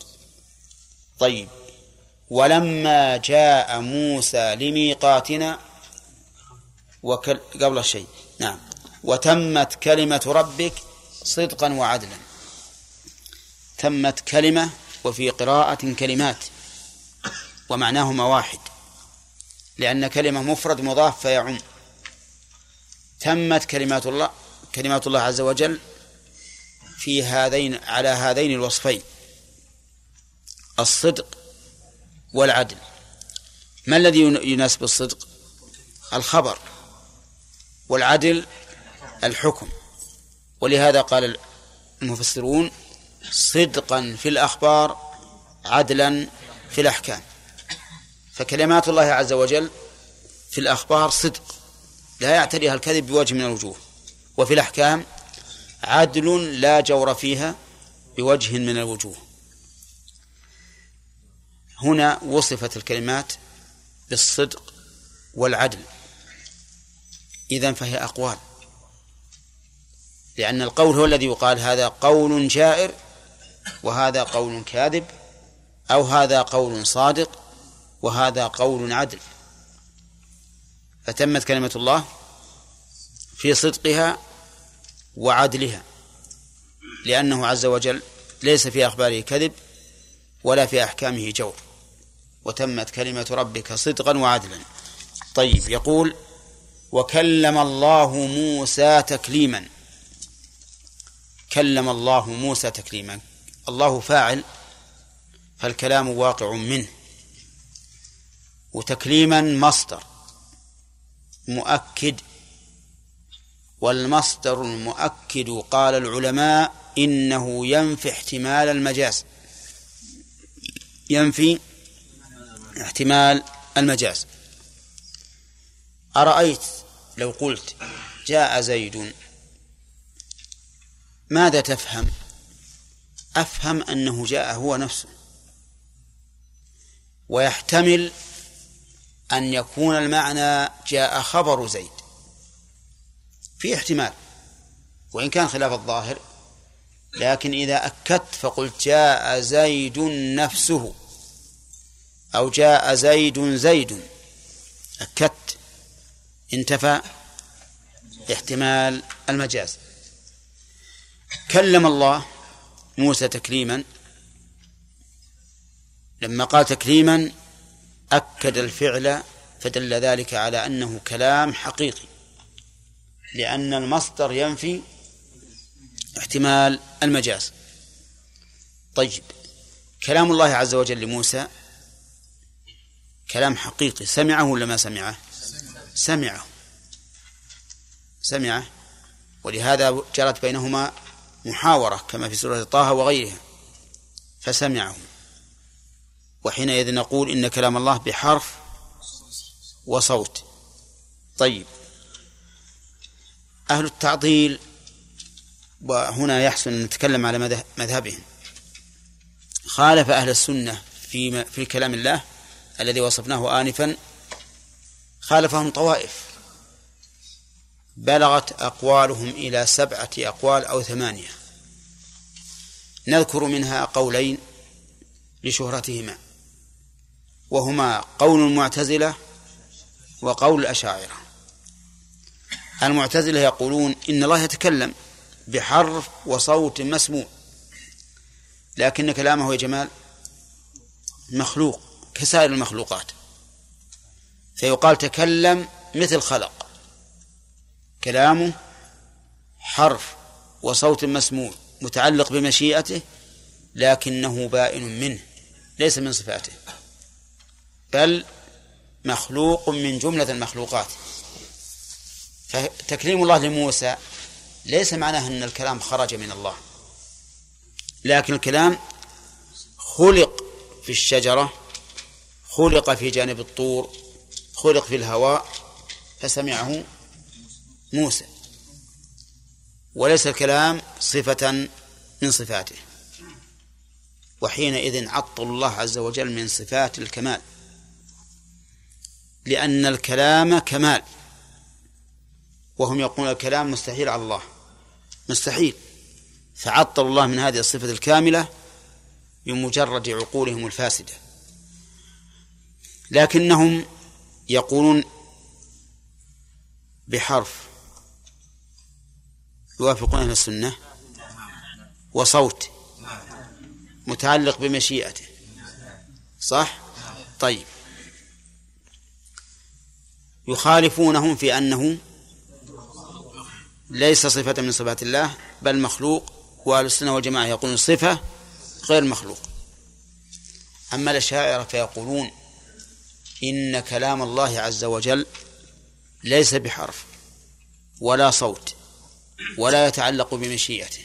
طيب ولما جاء موسى لميقاتنا وكل قبل الشيء. نعم. وتمت كلمة ربك صدقا وعدلا. تمت كلمة وفي قراءة كلمات ومعناهما واحد. لأن كلمة مفرد مضاف فيعم. تمت كلمات الله كلمات الله عز وجل في هذين على هذين الوصفين. الصدق والعدل. ما الذي يناسب الصدق؟ الخبر. والعدل الحكم. ولهذا قال المفسرون صدقا في الأخبار عدلا في الأحكام. فكلمات الله عز وجل في الأخبار صدق لا يعتريها الكذب بوجه من الوجوه. وفي الأحكام عدل لا جور فيها بوجه من الوجوه. هنا وصفت الكلمات بالصدق والعدل. إذن فهي أقوال. لأن القول هو الذي يقال هذا قول جائر وهذا قول كاذب أو هذا قول صادق وهذا قول عدل. فتمت كلمة الله في صدقها وعدلها لأنه عز وجل ليس في أخباره كذب ولا في أحكامه جور. وتمت كلمة ربك صدقا وعدلا. طيب يقول وكلم الله موسى تكليما. كلم الله موسى تكليما. الله فاعل فالكلام واقع منه. وتكليما مصدر مؤكد. والمصدر المؤكد قال العلماء إنه ينفي احتمال المجاز. ينفي احتمال المجاز. أرأيت؟ لو قلت جاء زيد. ماذا تفهم؟ أفهم أنه جاء هو نفسه. ويحتمل أن يكون المعنى جاء خبر زيد. في احتمال وإن كان خلاف الظاهر لكن إذا أكدت فقلت جاء زيد نفسه أو جاء زيد زيد. أكدت انتفى. احتمال المجاز. كلم الله موسى تكليما. لما قال تكليما أكد الفعل فدل ذلك على أنه كلام حقيقي لأن المصدر ينفي احتمال المجاز. طيب كلام الله عز وجل لموسى كلام حقيقي سمعه ولا ما سمعه؟ سمعه. سمعه. ولهذا جرت بينهما محاورة كما في سورة طه وغيرها فسمعه. وحينئذ نقول إن كلام الله بحرف وصوت. طيب. أهل التعطيل وهنا يحسن أن نتكلم على مذهبهم. خالف أهل السنة في في كلام الله الذي وصفناه آنفا خالفهم طوائف. بلغت أقوالهم إلى سبعة أقوال أو ثمانية. نذكر منها قولين لشهرتهما. وهما قول المعتزلة وقول الأشاعرة. المعتزلة يقولون إن الله يتكلم بحرف وصوت مسموع لكن كلامه يا جمال مخلوق كسائر المخلوقات. فيقال تكلم مثل خلق. كلامه حرف وصوت مسموع متعلق بمشيئته لكنه بائن منه ليس من صفاته. بل مخلوق من جملة المخلوقات. فتكليم الله لموسى ليس معناه أن الكلام خرج من الله لكن الكلام خلق في الشجرة خلق في جانب الطور خلق في الهواء فسمعه موسى. وليس الكلام صفة من صفاته. وحينئذ عطل الله عز وجل من صفات الكمال. لأن الكلام كمال. وهم يقولون الكلام مستحيل على الله. مستحيل. فعطل الله من هذه الصفة الكاملة بمجرد عقولهم الفاسدة. لكنهم يقولون بحرف. يوافقون أهل السنة وصوت. متعلق بمشيئته. صح؟ طيب. يخالفونهم في أنه ليس صفة من صفات الله بل مخلوق وأهل السنة والجماعة يقولون صفة غير مخلوق. أما الأشاعرة فيقولون إن كلام الله عز وجل ليس بحرف ولا صوت ولا يتعلق بمشيئته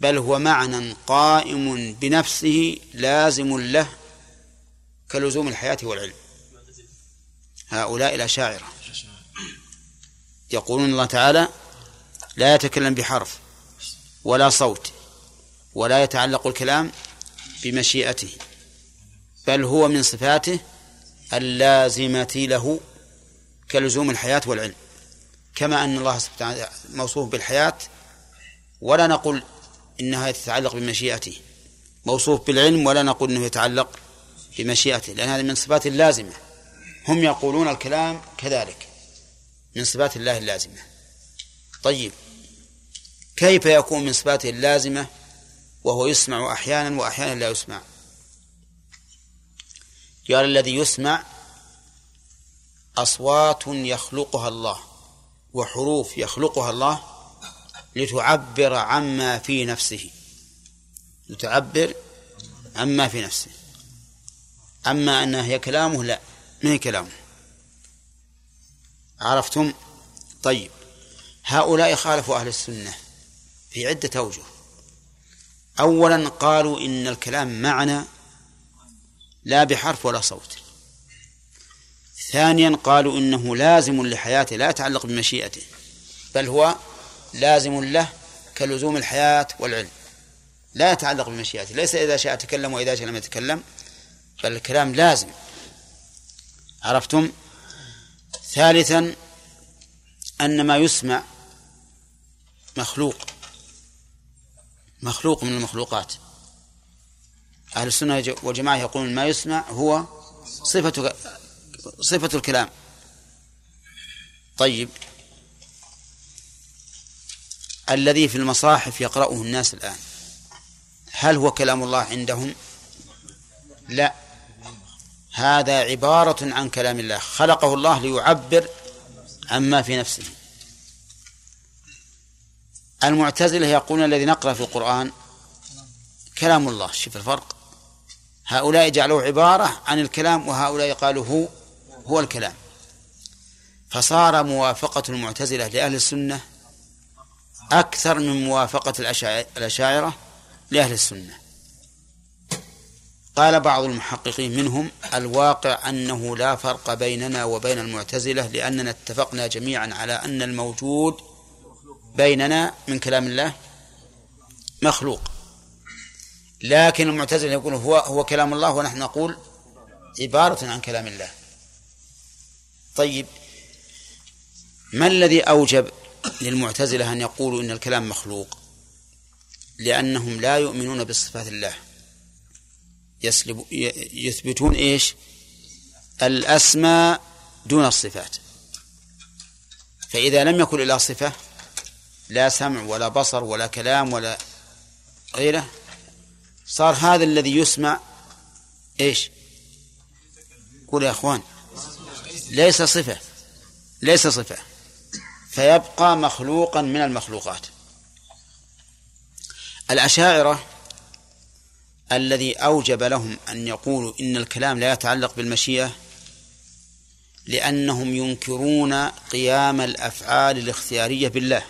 بل هو معنى قائم بنفسه لازم له كلزوم الحياة والعلم. هؤلاء الأشاعرة. يقولون الله تعالى لا يتكلم بحرف ولا صوت ولا يتعلق الكلام بمشيئته بل هو من صفاته اللازمة له كلزوم الحياة والعلم. كما أن الله سبحانه وتعالى موصوف بالحياة ولا نقول إنها تتعلق بمشيئته. موصوف بالعلم ولا نقول أنه يتعلق بمشيئته لأن هذا من صفات اللازمة. هم يقولون الكلام كذلك من صفات الله اللازمة. طيب كيف يكون من صفاته اللازمة وهو يسمع أحيانا وأحيانا لا يسمع؟ قال الذي يسمع أصوات يخلقها الله وحروف يخلقها الله لتعبر عما في نفسه. لتعبر عما في نفسه. أما أنها هي كلامه لا. ما هي كلامه عرفتم؟ طيب. هؤلاء خالفوا أهل السنة في عدة أوجه أولا قالوا إن الكلام معنى لا بحرف ولا صوت. ثانيا قالوا إنه لازم لحياته لا يتعلق بمشيئته بل هو لازم له كلزوم الحياة والعلم. لا يتعلق بمشيئته. ليس إذا شاء تكلم وإذا شاء لم يتكلم بل الكلام لازم. عرفتم؟ ثالثا أن ما يسمع مخلوق مخلوق من المخلوقات. أهل السنة والجماعة يقولون ما يسمع هو صفة صفة الكلام. طيب. الذي في المصاحف يقرأه الناس الآن هل هو كلام الله عندهم؟ لا. هذا عبارة عن كلام الله. خلقه الله ليعبر عما في نفسه. المعتزلة يقولون الذي نقرأ في القرآن كلام الله. شوف الفرق. هؤلاء جعلوه عبارة عن الكلام وهؤلاء قالوا هو هو الكلام. فصار موافقة المعتزلة لأهل السنة أكثر من موافقة الأشاعرة لأهل السنة. قال بعض المحققين منهم الواقع أنه لا فرق بيننا وبين المعتزلة لأننا اتفقنا جميعا على أن الموجود بيننا من كلام الله مخلوق. لكن المعتزلة يقول هو هو كلام الله ونحن نقول عبارة عن كلام الله. طيب ما الذي أوجب للمعتزلة أن يقولوا إن الكلام مخلوق؟ لأنهم لا يؤمنون بصفات الله. يسلب يثبتون إيش؟ الأسماء دون الصفات. فإذا لم يكن إلا صفة لا سمع ولا بصر ولا كلام ولا غيره صار هذا الذي يسمع إيش؟ قول يا إخوان ليس صفة ليس صفة. فيبقى مخلوقا من المخلوقات. الأشاعرة الذي أوجب لهم أن يقولوا إن الكلام لا يتعلق بالمشيئة لأنهم ينكرون قيام الأفعال الاختيارية بالله.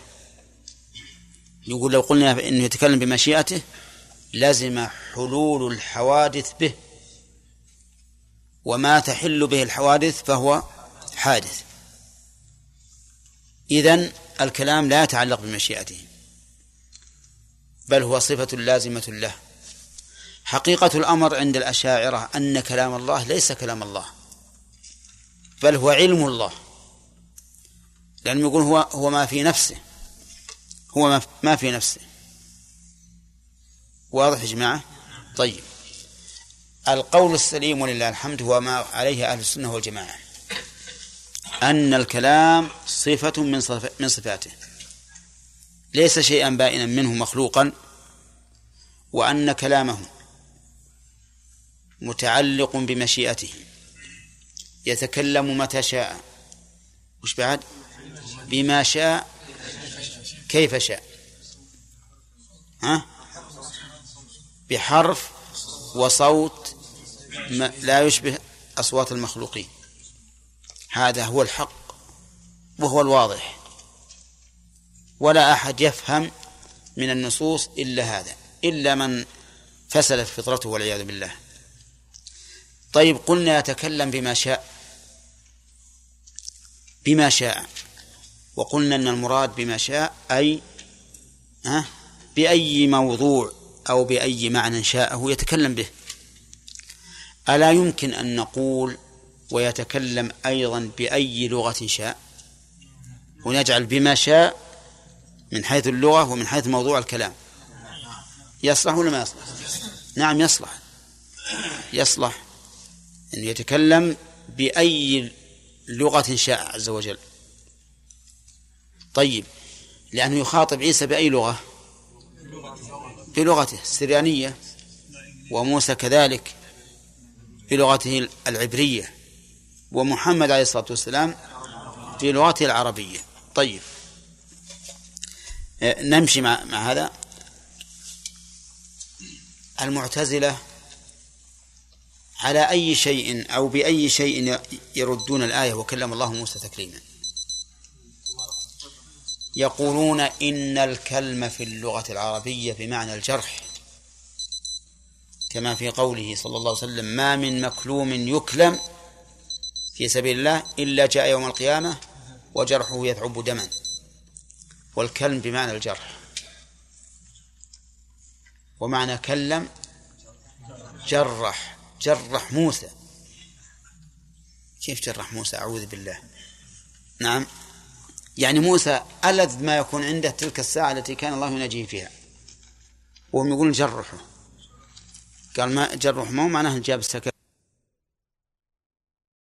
يقول لو قلنا إنه يتكلم بمشيئته لزم حلول الحوادث به. وما تحل به الحوادث فهو حادث. إذن الكلام لا يتعلق بمشيئته بل هو صفة لازمة له. حقيقة الأمر عند الأشاعرة أن كلام الله ليس كلام الله بل هو علم الله. لأنه يقول هو هو ما في نفسه هو ما في نفسه. واضح يا جماعة؟ طيب. القول السليم ولله الحمد هو ما عليه أهل السنة والجماعة أن الكلام صفة من من صفاته. ليس شيئا بائنا منه مخلوقا وأن كلامه متعلق بمشيئته. يتكلم متى شاء. وش بعد؟ بما شاء كيف شاء. ها؟ بحرف وصوت لا يشبه أصوات المخلوقين. هذا هو الحق وهو الواضح. ولا أحد يفهم من النصوص إلا هذا. إلا من فسدت فطرته والعياذ بالله. طيب قلنا يتكلم بما شاء بما شاء وقلنا إن المراد بما شاء أي ها بأي موضوع أو بأي معنى شاءه يتكلم به. ألا يمكن أن نقول ويتكلم أيضا بأي لغة شاء؟ ونجعل بما شاء من حيث اللغة ومن حيث موضوع الكلام. يصلح ولا ما يصلح؟ نعم يصلح. يصلح. أن يتكلم بأي لغة شاء عز وجل. طيب لأنه يخاطب عيسى بأي لغة؟ بلغته السريانية وموسى كذلك بلغته العبرية ومحمد عليه الصلاة والسلام في لغته العربية. طيب آه، نمشي مع, مع هذا. المعتزلة على أي شيء أو بأي شيء يردون الآية وكلم الله موسى تكليما. يقولون إن الكلم في اللغة العربية بمعنى الجرح. كما في قوله صلى الله عليه وسلم ما من مكلوم يكلم في سبيل الله إلا جاء يوم القيامة وجرحه يثعب دما. والكلم بمعنى الجرح. ومعنى كلم جرح. جرح موسى. كيف جرح موسى؟ أعوذ بالله. نعم. يعني موسى ألذ ما يكون عنده تلك الساعة التي كان الله يناجيه فيها. وهم يقولون جرحه. قال ما جرح ما هو معناه جاب السكر